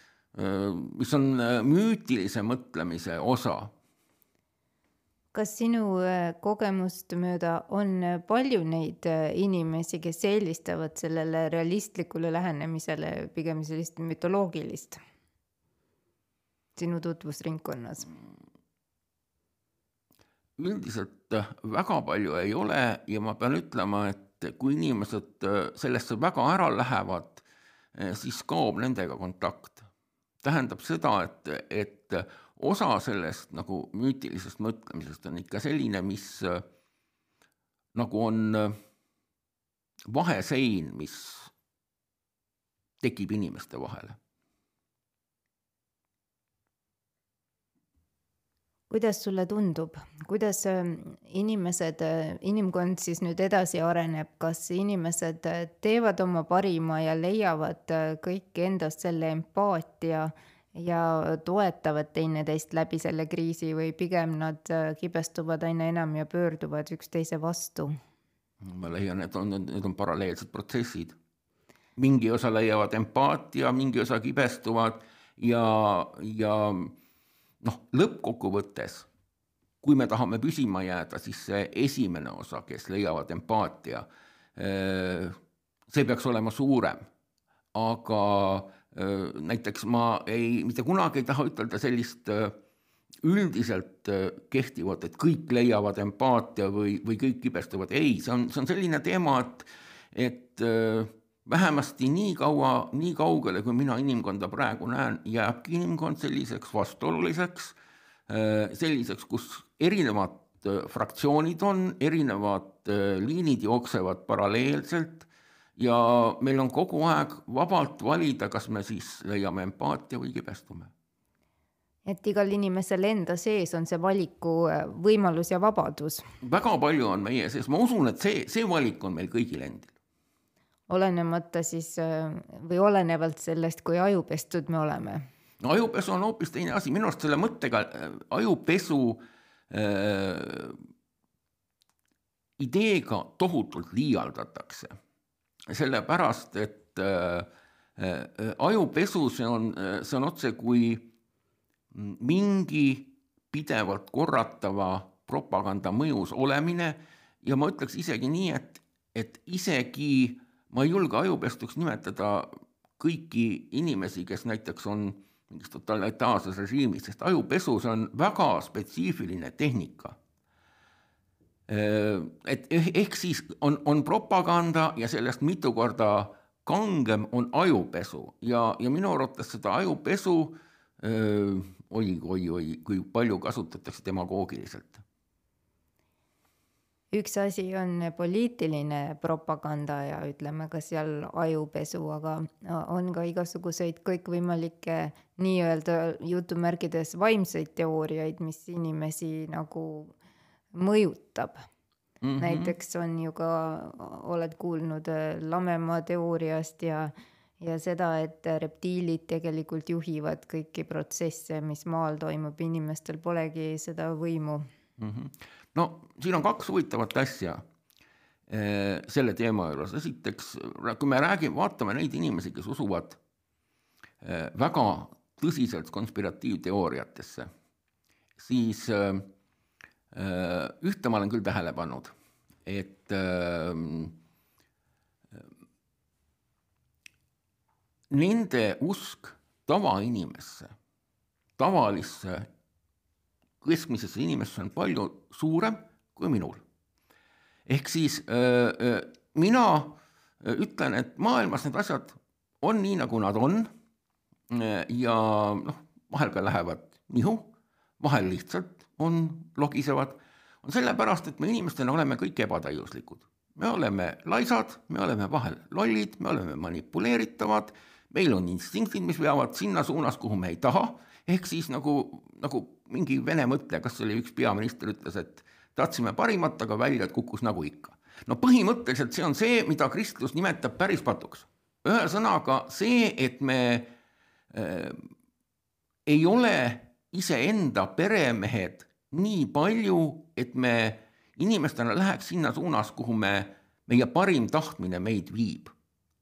mis on müütilise mõtlemise osa. kas sinu kogemust mööda on palju neid inimesi, kes eelistavad sellele realistlikule lähenemisele pigem sellist mütoloogilist sinu tutvusringkonnas? üldiselt väga palju ei ole ja ma pean ütlema, et kui inimesed sellesse väga ära lähevad, siis kaob nendega kontakt tähendab seda, et, et osa sellest nagu müütilisest mõtlemisest on ikka selline, mis nagu on vahesein, mis tekib inimeste vahele. Kuidas sulle tundub, kuidas ähm, inimesed, äh, inimkond siis nüüd edasi areneb, kas inimesed äh, teevad oma parima ja leiavad äh, kõik endast selle empaatia ja toetavad teineteist läbi selle kriisi või pigem nad kibestuvad aina enam ja pöörduvad üksteise vastu? ma leian, et on, need on paralleelsed protsessid. mingi osa leiavad empaatia, mingi osa kibestuvad ja, ja noh, lõppkokkuvõttes, kui me tahame püsima jääda, siis see esimene osa, kes leiavad empaatia, see peaks olema suurem. aga näiteks ma ei, mitte kunagi ei taha ütelda sellist üldiselt kehtivat, et kõik leiavad empaatia või, või kõik kibestuvad, ei, see on, see on selline teema, et, et vähemasti nii kaua, nii kaugele, kui mina inimkonda praegu näen, jääbki inimkond selliseks vastuoluliseks, äh, selliseks, kus erinevad äh, fraktsioonid on, erinevad äh, liinid jooksevad paralleelselt ja meil on kogu aeg vabalt valida, kas me siis leiame empaatia või kibestume. et igal inimesel enda sees on see valiku võimalus ja vabadus. väga palju on meie sees, ma usun, et see, see valik on meil kõigil endil olenemata siis või olenevalt sellest, kui ajupestud me oleme? no ajupesu on hoopis teine asi, minu arust selle mõttega äh, ajupesu äh, ideega tohutult liialdatakse. sellepärast, et äh, äh, ajupesu, see on, see on otse kui mingi pidevalt korratava propaganda mõjus olemine ja ma ütleks isegi nii, et, et isegi ma ei julge ajupestuks nimetada kõiki inimesi, kes näiteks on mingis totalitaarses režiimis, sest ajupesu, see on väga spetsiifiline tehnika. et eh, ehk siis on, on propaganda ja sellest mitu korda kangem on ajupesu ja, ja minu arvates seda ajupesu oi, oi, oi, kui palju kasutatakse demagoogiliselt üks asi on poliitiline propaganda ja ütleme ka seal ajupesu, aga on ka igasuguseid kõikvõimalikke nii-öelda jutumärkides vaimseid teooriaid, mis inimesi nagu mõjutab mm. -hmm. näiteks on ju ka, oled kuulnud äh, lamemaa teooriast ja, ja seda, et reptiilid tegelikult juhivad kõiki protsesse, mis maal toimub, inimestel polegi seda võimu mm. -hmm no siin on kaks huvitavat asja eh, selle teema juures, esiteks kui me räägime, vaatame neid inimesi, kes usuvad eh, väga tõsiselt konspiratiivteooriatesse, siis eh, ühte ma olen küll tähele pannud, et nende usk tavainimesse, tavalisse keskmisesse inimesse on palju suurem kui minul. ehk siis öö, mina ütlen, et maailmas need asjad on nii, nagu nad on ja noh, vahel ka lähevad nihu, vahel lihtsalt on, logisevad, on sellepärast, et me inimestena oleme kõik ebatäiuslikud. me oleme laisad, me oleme vahel lollid, me oleme manipuleeritavad, meil on instinktid, mis veavad sinna suunas, kuhu me ei taha, ehk siis nagu, nagu mingi vene mõtleja, kas oli üks peaminister, ütles, et tahtsime parimat, aga välja kukkus nagu ikka. no põhimõtteliselt see on see, mida kristlus nimetab päris patuks. ühesõnaga see, et me äh, ei ole iseenda peremehed nii palju, et me inimestena läheks sinna suunas, kuhu me, meie parim tahtmine meid viib.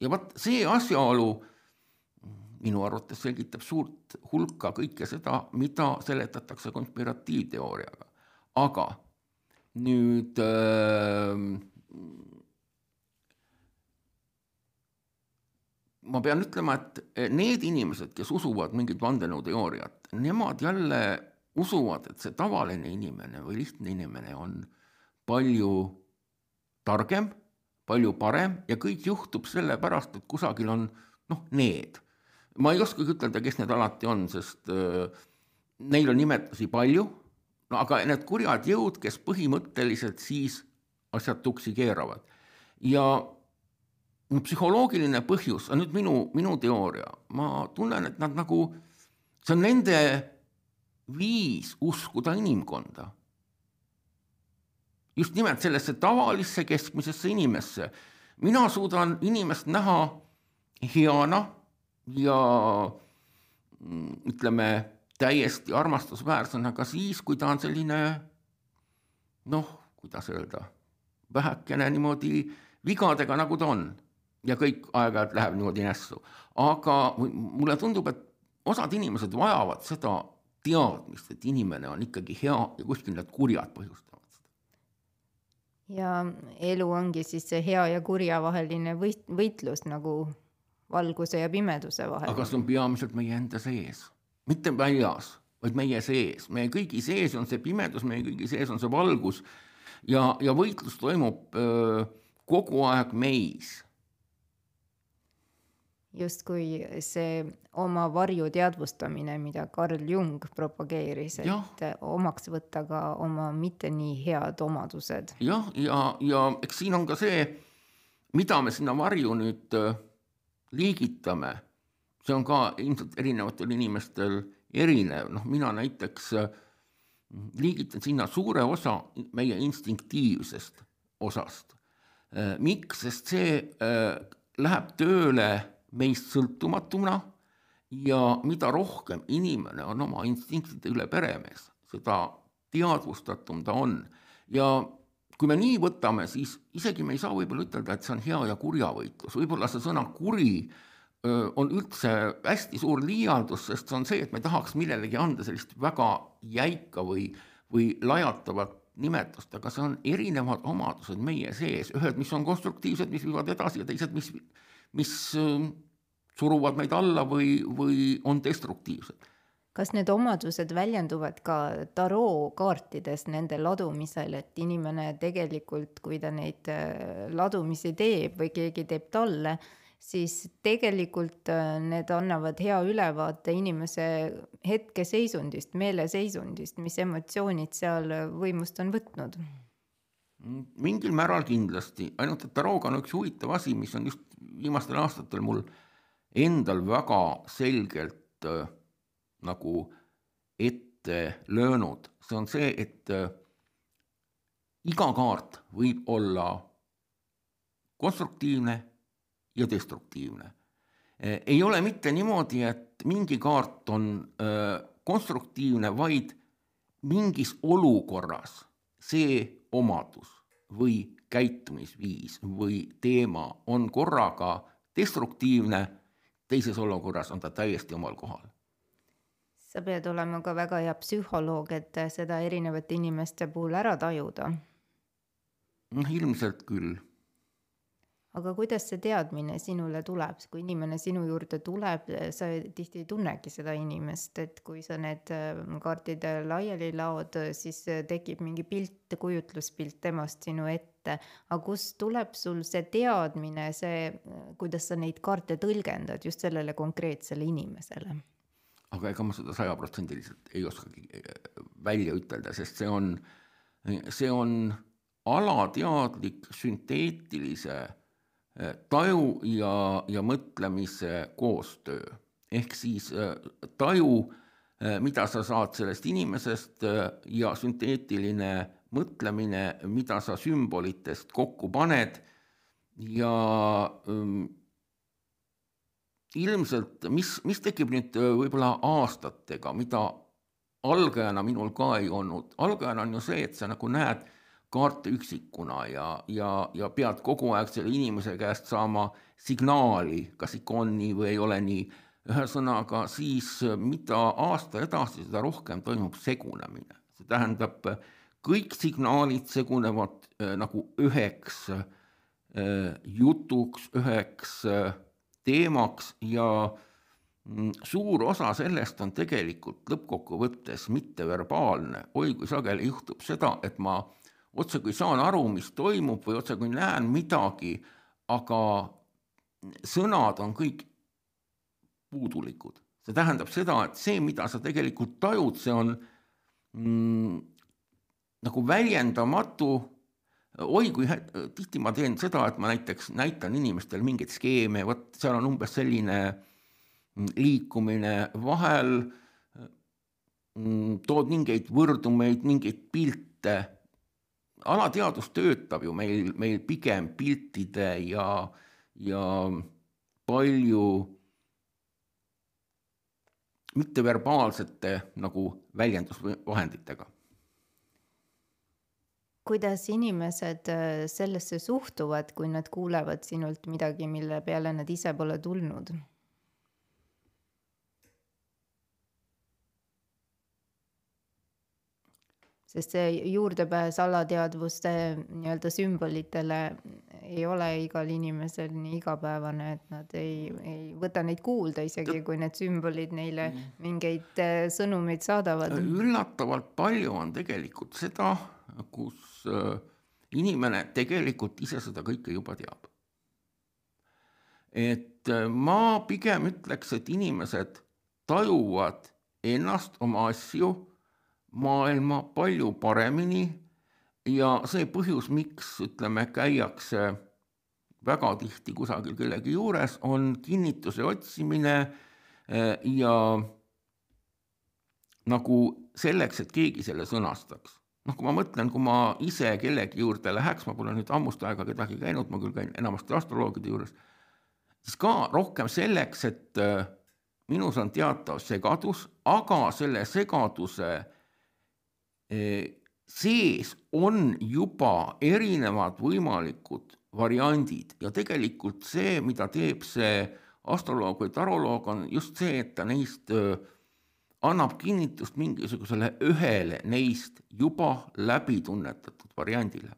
ja vot see asjaolu minu arvates selgitab suurt hulka kõike seda, mida seletatakse konspiratiivteooriaga. aga nüüd äh, ma pean ütlema, et need inimesed, kes usuvad mingit vandenõuteooriat, nemad jälle usuvad, et see tavaline inimene või lihtne inimene on palju targem, palju parem ja kõik juhtub sellepärast, et kusagil on noh, need ma ei oskagi ütelda, kes need alati on, sest äh, neil on nimetusi palju, no aga need kurjad jõud, kes põhimõtteliselt siis asjad tuksi keeravad. ja no psühholoogiline põhjus on nüüd minu, minu teooria, ma tunnen, et nad nagu, see on nende viis uskuda inimkonda. just nimelt sellesse tavalisse keskmisesse inimesse. mina suudan inimest näha heana ja mm, ütleme, täiesti armastusväärsena ka siis, kui ta on selline noh, kuidas öelda, vähekene niimoodi vigadega, nagu ta on. ja kõik aeg-ajalt läheb niimoodi nässu. aga mulle tundub, et osad inimesed vajavad seda teadmist, et inimene on ikkagi hea ja kuskil need kurjad põhjustavad seda. ja elu ongi siis see hea ja kurja vaheline võit-, võitlus nagu valguse ja pimeduse vahel. aga see on peamiselt meie enda sees, mitte väljas, vaid meie sees, meie kõigi sees on see pimedus, meie kõigi sees on see valgus ja, ja võitlus toimub öö, kogu aeg meis justkui see oma varju teadvustamine, mida Carl Jung propageeris, et ja. omaks võtta ka oma mitte nii head omadused. jah, ja, ja, ja eks siin on ka see, mida me sinna varju nüüd äh, liigitame, see on ka ilmselt erinevatel inimestel erinev, noh, mina näiteks äh, liigitan sinna suure osa meie instinktiivsest osast. Äh, miks, sest see läheb tööle meist sõltumatuna ja mida rohkem inimene on oma instinktide üle peremees, seda teadvustatum ta on. ja kui me nii võtame, siis isegi me ei saa võib-olla ütelda, et see on hea ja kurja võitlus, võib-olla see sõna kuri on üldse hästi suur liialdus, sest see on see, et me tahaks millelegi anda sellist väga jäika või, või lajatavat nimetust, aga see on erinevad omadused meie sees, ühed, mis on konstruktiivsed, mis viivad edasi ja teised, mis mis suruvad meid alla või, või on destruktiivsed. Kas need omadused väljenduvad ka tarookaartides nende ladumisel, et inimene tegelikult, kui ta neid äh, ladumisi teeb või keegi teeb talle, siis tegelikult äh, need annavad hea ülevaate inimese hetkeseisundist, meeleseisundist, mis emotsioonid seal võimust on võtnud. Mingil määral kindlasti, ainult et tarooga on üks huvitav asi, mis on just viimastel aastatel mul endal väga selgelt äh, nagu ette löönud, see on see, et äh, iga kaart võib olla konstruktiivne ja destruktiivne äh,. ei ole mitte niimoodi, et mingi kaart on äh, konstruktiivne, vaid mingis olukorras see omadus või käitumisviis või teema on korraga destruktiivne, teises olukorras on ta täiesti omal kohal. Sa pead olema ka väga hea psühholoog, et seda erinevate inimeste puhul ära tajuda. noh, ilmselt küll aga kuidas see teadmine sinule tuleb, kui inimene sinu juurde tuleb, sa tihti ei tunnegi seda inimest, et kui sa need äh, kaardid laiali laod, siis tekib mingi pilt, kujutluspilt temast sinu ette. aga kust tuleb sul see teadmine, see, kuidas sa neid kaarte tõlgendad just sellele konkreetsele inimesele? Aga ega ma seda sajaprotsendiliselt ei oskagi äh, välja ütelda, sest see on, see on alateadlik sünteetilise taju ja, ja mõtlemise koostöö. ehk siis äh, taju, mida sa saad sellest inimesest ja sünteetiline mõtlemine, mida sa sümbolitest kokku paned ja ähm, ilmselt, mis, mis tekib nüüd võib-olla aastatega, mida algajana minul ka ei olnud, algajana on ju see, et sa nagu näed kaarte üksikuna ja, ja, ja pead kogu aeg selle inimese käest saama signaali, kas ikka on nii või ei ole nii. ühesõnaga, siis mida aasta edasi, seda rohkem toimub segunemine, see tähendab, kõik signaalid segunevad äh, nagu üheks äh, jutuks, üheks äh, teemaks ja mm, suur osa sellest on tegelikult lõppkokkuvõttes mitteverbaalne, oi kui sageli juhtub seda, et ma otsekui saan aru, mis toimub või otsekui näen midagi, aga sõnad on kõik puudulikud. see tähendab seda, et see, mida sa tegelikult tajud, see on mm, nagu väljendamatu. Oi, kui tihti ma teen seda, et ma näiteks näitan inimestele mingeid skeeme, vot seal on umbes selline mm, liikumine, vahel mm, tood mingeid võrdumeid, mingeid pilte. alateadvus töötab ju meil, meil pigem piltide ja, ja palju mitteverbaalsete nagu väljendusvahenditega kuidas inimesed äh, sellesse suhtuvad, kui nad kuulevad sinult midagi, mille peale nad ise pole tulnud? sest see juurdepääs alateadvuste nii-öelda sümbolitele ei ole igal inimesel nii igapäevane, et nad ei, ei võta neid kuulda, isegi kui need sümbolid neile mingeid äh, sõnumeid saadavad. üllatavalt palju on tegelikult seda, kus inimene tegelikult ise seda kõike juba teab. et äh, ma pigem ütleks, et inimesed tajuvad ennast, oma asju maailma palju paremini ja see põhjus, miks ütleme, käiakse väga tihti kusagil kellegi juures, on kinnituse otsimine eh, ja nagu selleks, et keegi selle sõnastaks. Noh, kui ma mõtlen, kui ma ise kellegi juurde läheks, ma pole nüüd ammust aega kedagi käinud, ma küll käin enamasti astroloogide juures, siis ka rohkem selleks, et eh, minus on teatav segadus, aga selle segaduse sees on juba erinevad võimalikud variandid ja tegelikult see, mida teeb see astroloog või taroloog, on just see, et ta neist annab kinnitust mingisugusele ühele neist juba läbi tunnetatud variandile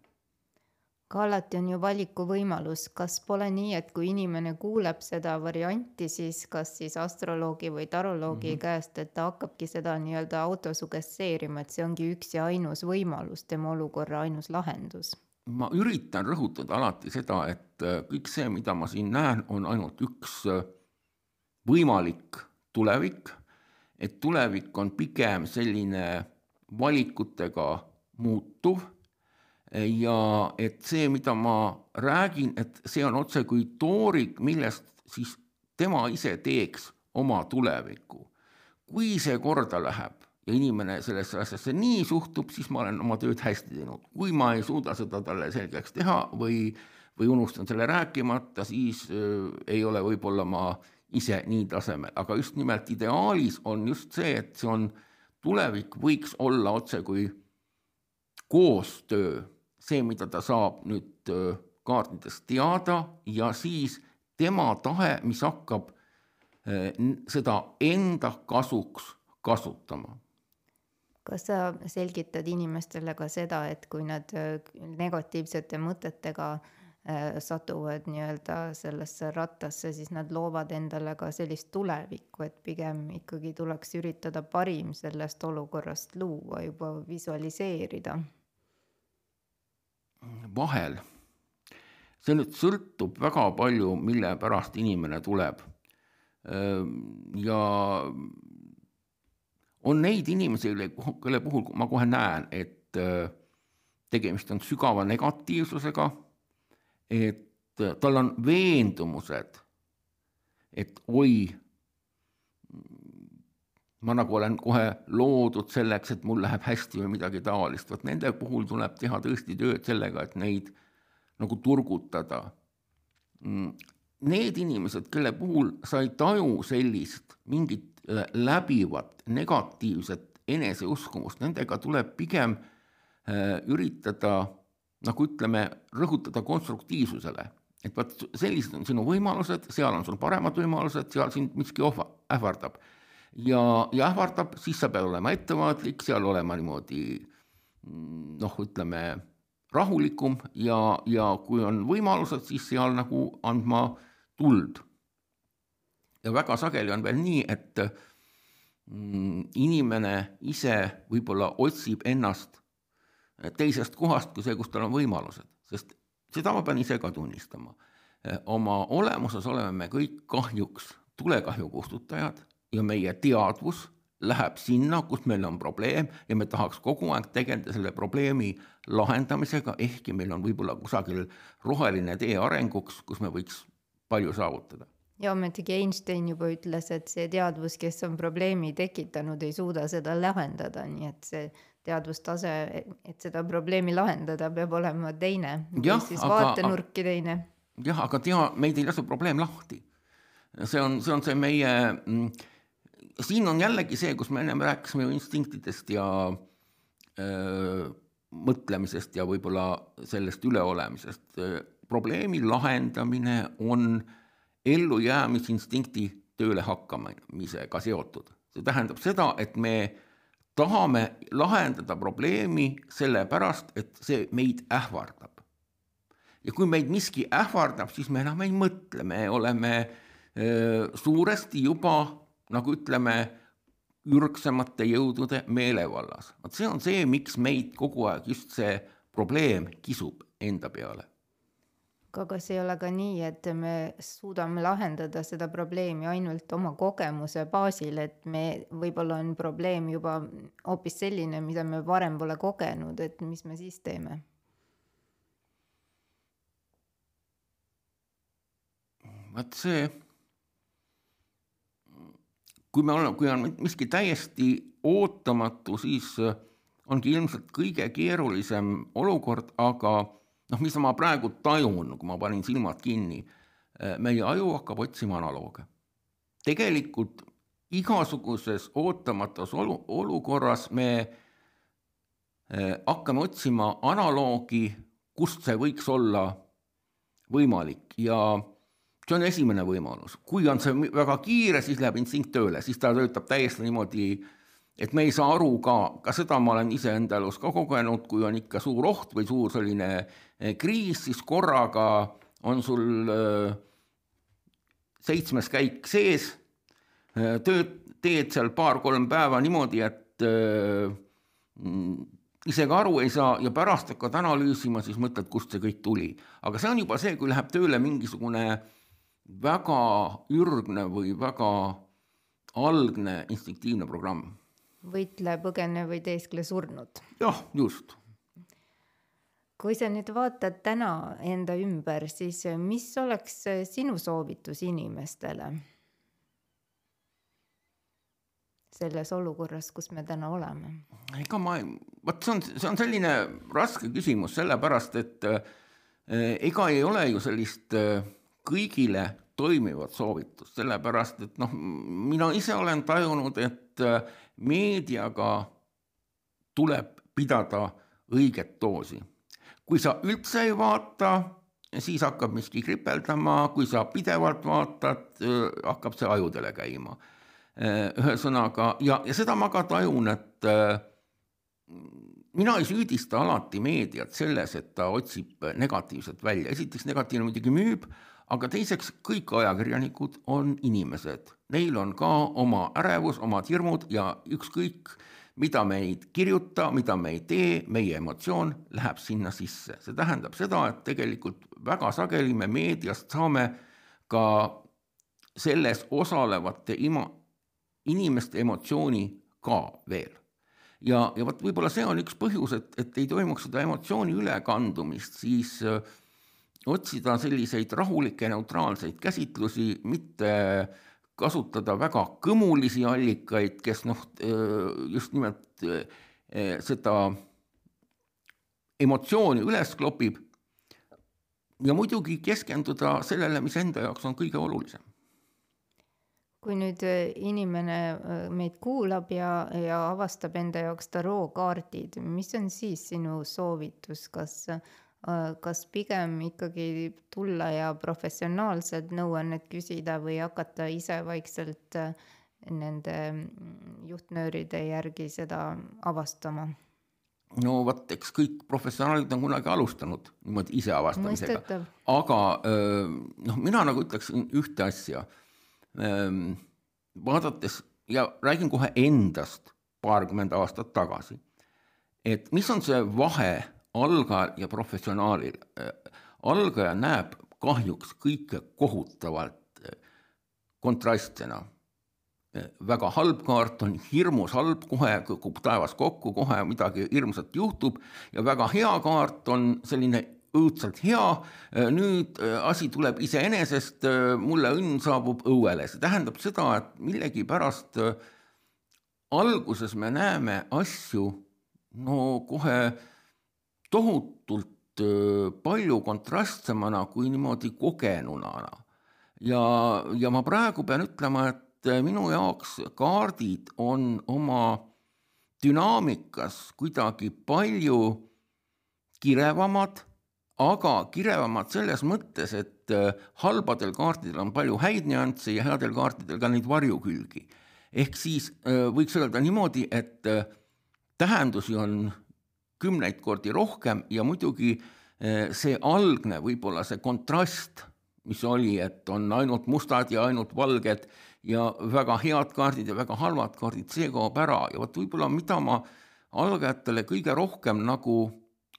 aga alati on ju valikuvõimalus, kas pole nii, et kui inimene kuuleb seda varianti, siis kas siis astroloogi või taroloogi mm -hmm. käest, et ta hakkabki seda nii-öelda autosugesteerima, et see ongi üks ja ainus võimalus, tema olukorra ainus lahendus? ma üritan rõhutada alati seda, et äh, kõik see, mida ma siin näen, on ainult üks äh, võimalik tulevik, et tulevik on pigem selline valikutega muutuv ja et see, mida ma räägin, et see on otsekui toorik, millest siis tema ise teeks oma tulevikku. kui see korda läheb ja inimene sellesse asjasse nii suhtub, siis ma olen oma tööd hästi teinud. kui ma ei suuda seda talle selgeks teha või, või unustan selle rääkimata, siis äh, ei ole võib-olla ma ise nii tasemel, aga just nimelt ideaalis on just see, et see on, tulevik võiks olla otsekui koostöö see, mida ta saab nüüd kaartidest teada ja siis tema tahe, mis hakkab seda enda kasuks kasutama. kas sa selgitad inimestele ka seda, et kui nad negatiivsete mõtetega satuvad nii-öelda sellesse rattasse, siis nad loovad endale ka sellist tulevikku, et pigem ikkagi tuleks üritada parim sellest olukorrast luua, juba visualiseerida vahel. see nüüd sõltub väga palju, mille pärast inimene tuleb. ja on neid inimesi, kelle puhul ma kohe näen, et tegemist on sügava negatiivsusega, et tal on veendumused, et oi, ma nagu olen kohe loodud selleks, et mul läheb hästi või midagi taolist, vot nende puhul tuleb teha tõesti tööd sellega, et neid nagu turgutada. Mm, need inimesed, kelle puhul sa ei taju sellist mingit äh, läbivat negatiivset eneseuskumust, nendega tuleb pigem äh, üritada nagu ütleme, rõhutada konstruktiivsusele. et vot sellised on sinu võimalused, seal on sul paremad võimalused, seal sind miski ohva, ähvardab ja, ja ähvardab, siis sa pead olema ettevaatlik, seal olema niimoodi noh, ütleme rahulikum ja, ja kui on võimalused, siis seal nagu andma tuld. ja väga sageli on veel nii, et mm, inimene ise võib-olla otsib ennast teisest kohast kui see, kus tal on võimalused, sest seda ma pean ise ka tunnistama. oma olemuses oleme me kõik kahjuks tulekahju kustutajad ja meie teadvus läheb sinna, kus meil on probleem ja me tahaks kogu aeg tegeleda selle probleemi lahendamisega, ehkki meil on võib-olla kusagil roheline tee arenguks, kus me võiks palju saavutada. ja ometigi Einstein juba ütles, et see teadvus, kes on probleemi tekitanud, ei suuda seda lahendada, nii et see teadvustase, et seda probleemi lahendada, peab olema teine. siis vaatenurki teine. jah, aga tea, meid ei lase probleem lahti. see on, see on see meie mm, siin on jällegi see, kus me ennem rääkisime ju instinktidest ja öö, mõtlemisest ja võib-olla sellest üleolemisest. probleemi lahendamine on ellujäämisinstinkti tööle hakkamisega seotud. see tähendab seda, et me tahame lahendada probleemi sellepärast, et see meid ähvardab. ja kui meid miski ähvardab, siis me enam ei mõtle, me oleme öö, suuresti juba nagu ütleme, ürgsemate jõudude meelevallas. vot see on see, miks meid kogu aeg just see probleem kisub enda peale. Aga kas ei ole ka nii, et me suudame lahendada seda probleemi ainult oma kogemuse baasil, et me, võib-olla on probleem juba hoopis selline, mida me varem pole kogenud, et mis me siis teeme? vot see kui me oleme, kui on miski täiesti ootamatu, siis ongi ilmselt kõige keerulisem olukord, aga noh, mis ma praegu tajun, kui ma panin silmad kinni, äh, meie aju hakkab otsima analooge. tegelikult igasuguses ootamatus olu, olukorras me äh, hakkame otsima analoogi, kust see võiks olla võimalik ja see on esimene võimalus, kui on see väga kiire, siis läheb instinkt tööle, siis ta töötab täiesti niimoodi, et me ei saa aru ka, ka seda ma olen iseenda elus ka kogenud, kui on ikka suur oht või suur selline eh, kriis, siis korraga on sul äh, seitsmes käik sees, eh, tööd, teed seal paar-kolm päeva niimoodi, et äh, ise ka aru ei saa ja pärast hakkad analüüsima, siis mõtled, kust see kõik tuli. aga see on juba see, kui läheb tööle mingisugune väga ürgne või väga algne instinktiivne programm. Võitle, põgene või teeskle surnud. jah, just. kui sa nüüd vaatad täna enda ümber, siis mis oleks sinu soovitus inimestele? selles olukorras, kus me täna oleme? ega ma, vot see on, see on selline raske küsimus, sellepärast et äh, ega ei ole ju sellist äh, kõigile toimivat soovitust, sellepärast et noh, mina ise olen tajunud, et äh, meediaga tuleb pidada õiget doosi. kui sa üldse ei vaata, siis hakkab miski kripeldama, kui sa pidevalt vaatad, äh, hakkab see ajudele käima. Äh, ühesõnaga, ja, ja seda ma ka tajun, et mina ei süüdista alati meediat selles, et ta otsib negatiivset välja, esiteks negatiivne muidugi müüb, aga teiseks, kõik ajakirjanikud on inimesed, neil on ka oma ärevus, omad hirmud ja ükskõik, mida me ei kirjuta, mida me ei tee, meie emotsioon läheb sinna sisse. see tähendab seda, et tegelikult väga sageli me meediast saame ka selles osalevate ima, inimeste emotsiooni ka veel. ja, ja vot võib-olla see on üks põhjus, et, et ei toimuks seda emotsiooni ülekandumist, siis äh, otsida selliseid rahulikke neutraalseid käsitlusi, mitte kasutada väga kõmulisi allikaid, kes noh, just nimelt seda emotsiooni üles klopib. ja muidugi keskenduda sellele, mis enda jaoks on kõige olulisem. kui nüüd inimene meid kuulab ja, ja avastab enda jaoks tarookaardid, mis on siis sinu soovitus, kas kas pigem ikkagi tulla ja professionaalselt nõuannet küsida või hakata ise vaikselt äh, nende mm, juhtnööride järgi seda avastama? no vot, eks kõik professionaalid on kunagi alustanud niimoodi ise avastamisega, aga äh, noh, mina nagu ütleksin ühte asja. Ähm, vaadates ja räägin kohe endast paarkümmend aastat tagasi, et mis on see vahe algajal ja professionaalil. algaja näeb kahjuks kõike kohutavalt kontrastsena. väga halb kaart on hirmus halb, kohe kukub taevas kokku, kohe midagi hirmsat juhtub ja väga hea kaart on selline õudselt hea, nüüd asi tuleb iseenesest, mulle õnn saabub õuele, see tähendab seda, et millegipärast alguses me näeme asju no kohe tohutult palju kontrastsemana kui niimoodi kogenunana. ja, ja ma praegu pean ütlema, et minu jaoks kaardid on oma dünaamikas kuidagi palju kirevamad, aga kirevamad selles mõttes, et halbadel kaartidel on palju häid nüansse ja headel kaartidel ka neid varjukülgi. ehk siis võiks öelda niimoodi, et tähendusi on kümneid kordi rohkem ja muidugi eh, see algne võib-olla see kontrast, mis oli, et on ainult mustad ja ainult valged ja väga head kaardid ja väga halvad kaardid, see kaob ära. Ja vot võib-olla mida ma algajatele kõige rohkem nagu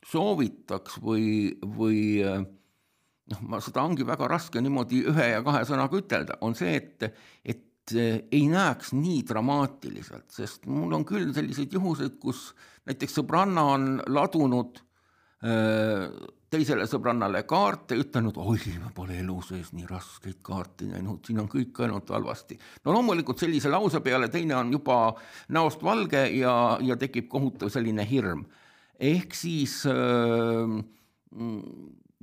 soovitaks või, või eh, noh, ma seda ongi väga raske niimoodi ühe ja kahe sõnaga ütelda, on see, et, et ei näeks nii dramaatiliselt, sest mul on küll selliseid juhuseid, kus näiteks sõbranna on ladunud äh, teisele sõbrannale kaarte, ütelnud, oi, ma pole elu sees nii raskeid kaarte näinud, siin on kõik ainult halvasti. no loomulikult sellise lause peale teine on juba näost valge ja, ja tekib kohutav selline hirm. ehk siis äh,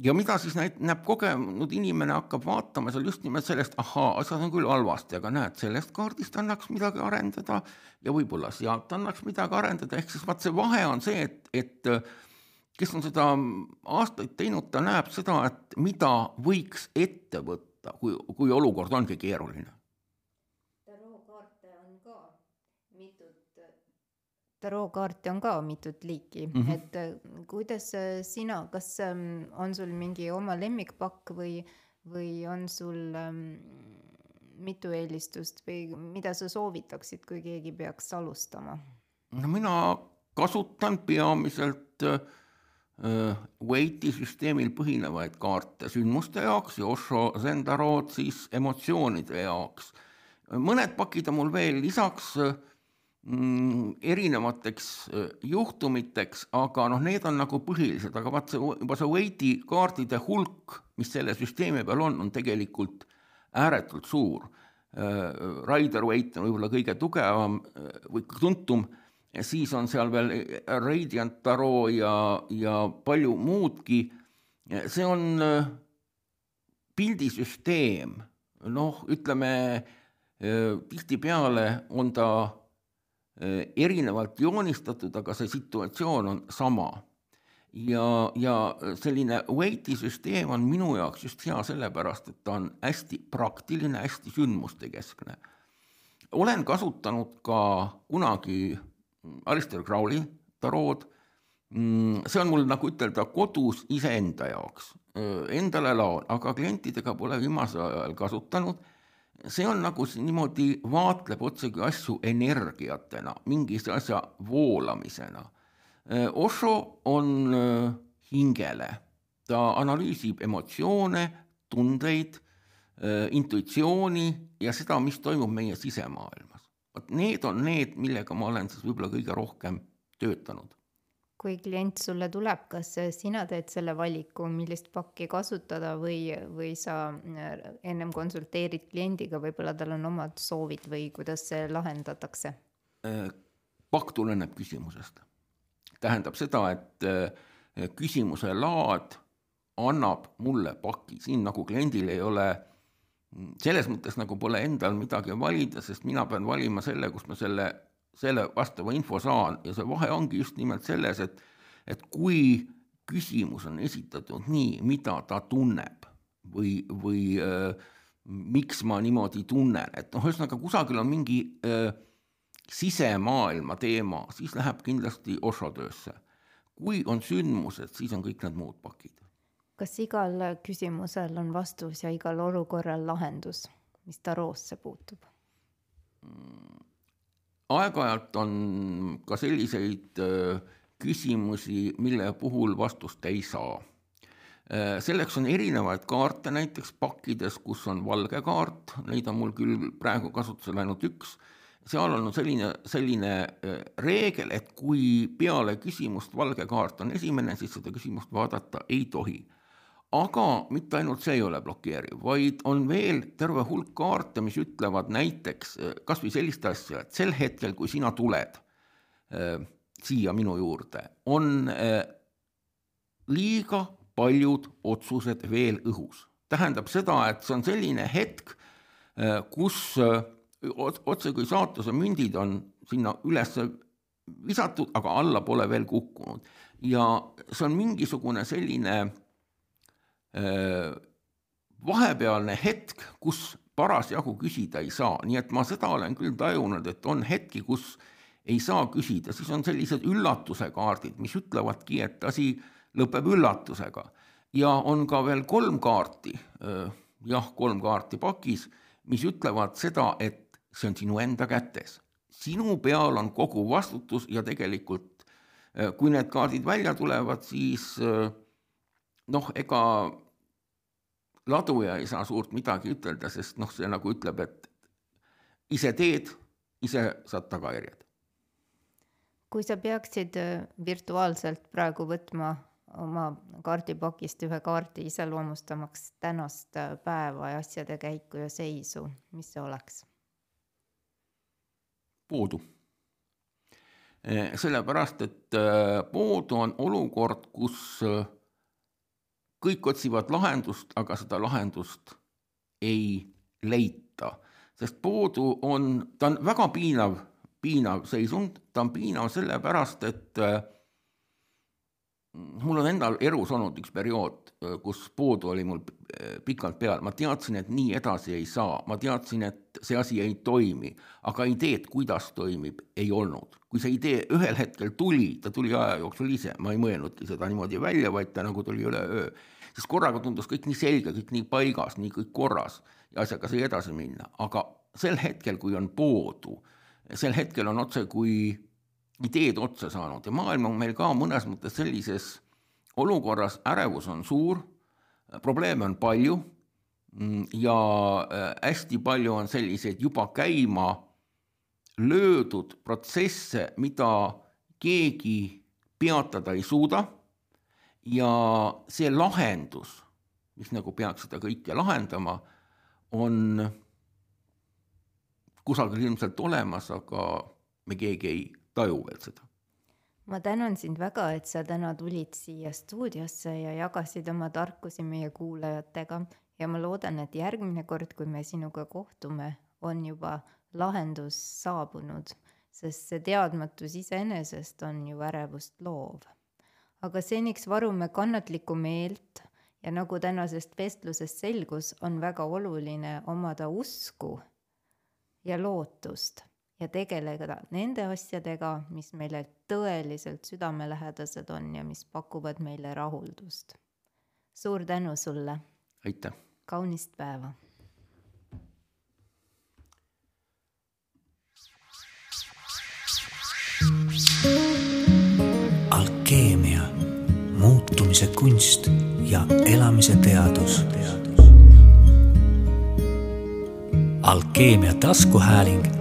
ja mida siis näit-, näeb kogenud inimene, hakkab vaatama seal just nimelt sellest, ahaa, asjad on küll halvasti, aga näed, sellest kaardist annaks midagi arendada ja võib-olla sealt annaks midagi arendada, ehk siis vaat see vahe on see, et, et kes on seda aastaid teinud, ta näeb seda, et mida võiks ette võtta, kui, kui olukord ongi keeruline tarookaarte on ka mitut liiki mm, -hmm. et äh, kuidas äh, sina, kas ähm, on sul mingi oma lemmikpakk või, või on sul ähm, mitu eelistust või mida sa soovitaksid, kui keegi peaks alustama? no mina kasutan peamiselt äh, Waiti süsteemil põhinevaid kaarte sündmuste jaoks ja Osho Zendarood siis emotsioonide jaoks. mõned pakid on mul veel lisaks äh, erinevateks äh, juhtumiteks, aga noh, need on nagu põhilised, aga vaat see juba see Waiti kaardide hulk, mis selle süsteemi peal on, on tegelikult ääretult suur. Äh, Rider Waite on võib-olla kõige tugevam äh, või tuntum, siis on seal veel Radiant Tarot ja, ja palju muudki. see on pildisüsteem, noh, ütleme tihtipeale on ta erinevalt joonistatud, aga see situatsioon on sama. ja, ja selline Waiti süsteem on minu jaoks just hea sellepärast, et ta on hästi praktiline, hästi sündmustekeskne. olen kasutanud ka kunagi Alistair Crowley tarood, mm, see on mul nagu ütelda kodus iseenda jaoks, äh, endale laon, aga klientidega pole viimasel ajal kasutanud see on nagu niimoodi, vaatleb otsekui asju energiatena, mingise asja voolamisena. Osho on hingele, ta analüüsib emotsioone, tundeid, intuitsiooni ja seda, mis toimub meie sisemaailmas. vot need on need, millega ma olen siis võib-olla kõige rohkem töötanud kui klient sulle tuleb, kas sina teed selle valiku, millist pakki kasutada või, või sa äh, ennem konsulteerid kliendiga, võib-olla tal on omad soovid või kuidas see lahendatakse? Äh, pakk tuleneb küsimusest. tähendab seda, et äh, küsimuse laad annab mulle paki, siin nagu kliendil ei ole selles mõttes nagu pole endal midagi valida, sest mina pean valima selle, kust ma selle selle vastava info saan ja see vahe ongi just nimelt selles, et, et kui küsimus on esitatud nii, mida ta tunneb või, või äh, miks ma niimoodi tunnen, et noh, ühesõnaga kusagil on mingi äh, sisemaailma teema, siis läheb kindlasti Osho töösse. kui on sündmused, siis on kõik need muud pakid. kas igal küsimusel on vastus ja igal olukorral lahendus, mis taroosse puutub mm.? Aeg-ajalt on ka selliseid äh, küsimusi, mille puhul vastust ei saa. Äh, selleks on erinevaid kaarte näiteks pakkides, kus on valge kaart, neid on mul küll praegu kasutusel ainult üks, seal on selline, selline äh, reegel, et kui peale küsimust valge kaart on esimene, siis seda küsimust vaadata ei tohi. Aga mitte ainult see ei ole blokeeriv, vaid on veel terve hulk kaarte, mis ütlevad näiteks äh, kas või sellist asja, et sel hetkel, kui sina tuled äh, siia minu juurde, on äh, liiga paljud otsused veel õhus. tähendab seda, et see on selline hetk, äh, kus otse kui saatuse mündid on sinna üles visatud, aga alla pole veel kukkunud. ja see on mingisugune selline vahepealne hetk, kus parasjagu küsida ei saa, nii et ma seda olen küll tajunud, et on hetki, kus ei saa küsida, siis on sellised üllatuse kaardid, mis ütlevadki, et asi lõpeb üllatusega. ja on ka veel kolm kaarti, jah, kolm kaarti pakis, mis ütlevad seda, et see on sinu enda kätes. sinu peal on kogu vastutus ja tegelikult äh, kui need kaardid välja tulevad, siis äh, noh, ega laduja ei saa suurt midagi ütelda, sest noh, see nagu ütleb, et ise teed, ise saad tagajärjed. kui sa peaksid äh, virtuaalselt praegu võtma oma kaardipakist ühe kaardi iseloomustamaks tänast päeva ja asjade käiku ja seisu, mis see oleks? puudu. Eh, sellepärast, et eh, puudu on olukord, kus eh, kõik otsivad lahendust, aga seda lahendust ei leita, sest puudu on, ta on väga piinav, piinav seisund, ta on piinav sellepärast, et mul on endal elus olnud üks periood, kus puudu oli mul pikalt peal, ma teadsin, et nii edasi ei saa, ma teadsin, et see asi ei toimi, aga ideed, kuidas toimib, ei olnud. kui see idee ühel hetkel tuli, ta tuli aja jooksul ise, ma ei mõelnudki seda niimoodi välja, vaid ta nagu tuli üleöö, siis korraga tundus kõik nii selge, kõik nii paigas, nii kõik korras ja asjaga sai edasi minna, aga sel hetkel, kui on puudu, sel hetkel on otse kui ideed otsa saanud. Ja maailm on meil ka mõnes mõttes sellises olukorras, ärevus on suur, probleeme on palju mm, ja äh, hästi palju on selliseid juba käima löödud protsesse, mida keegi peatada ei suuda. Ja see lahendus, mis nagu peaks seda kõike lahendama, on kusagil ilmselt olemas, aga me keegi ei taju veel seda. ma tänan sind väga, et sa täna tulid siia stuudiosse ja jagasid oma tarkusi meie kuulajatega ja ma loodan, et järgmine kord, kui me sinuga kohtume, on juba lahendus saabunud, sest see teadmatus iseenesest on ju ärevust loov. aga seniks varume kannatlikku meelt ja nagu tänasest vestlusest selgus, on väga oluline omada usku ja lootust ja tegeleda nende asjadega, mis meile tõeliselt südamelähedased on ja mis pakuvad meile rahuldust. suur tänu sulle. aitäh. kaunist päeva. alkeemia, muutumise kunst ja elamise teadus. alkeemia taskuhääling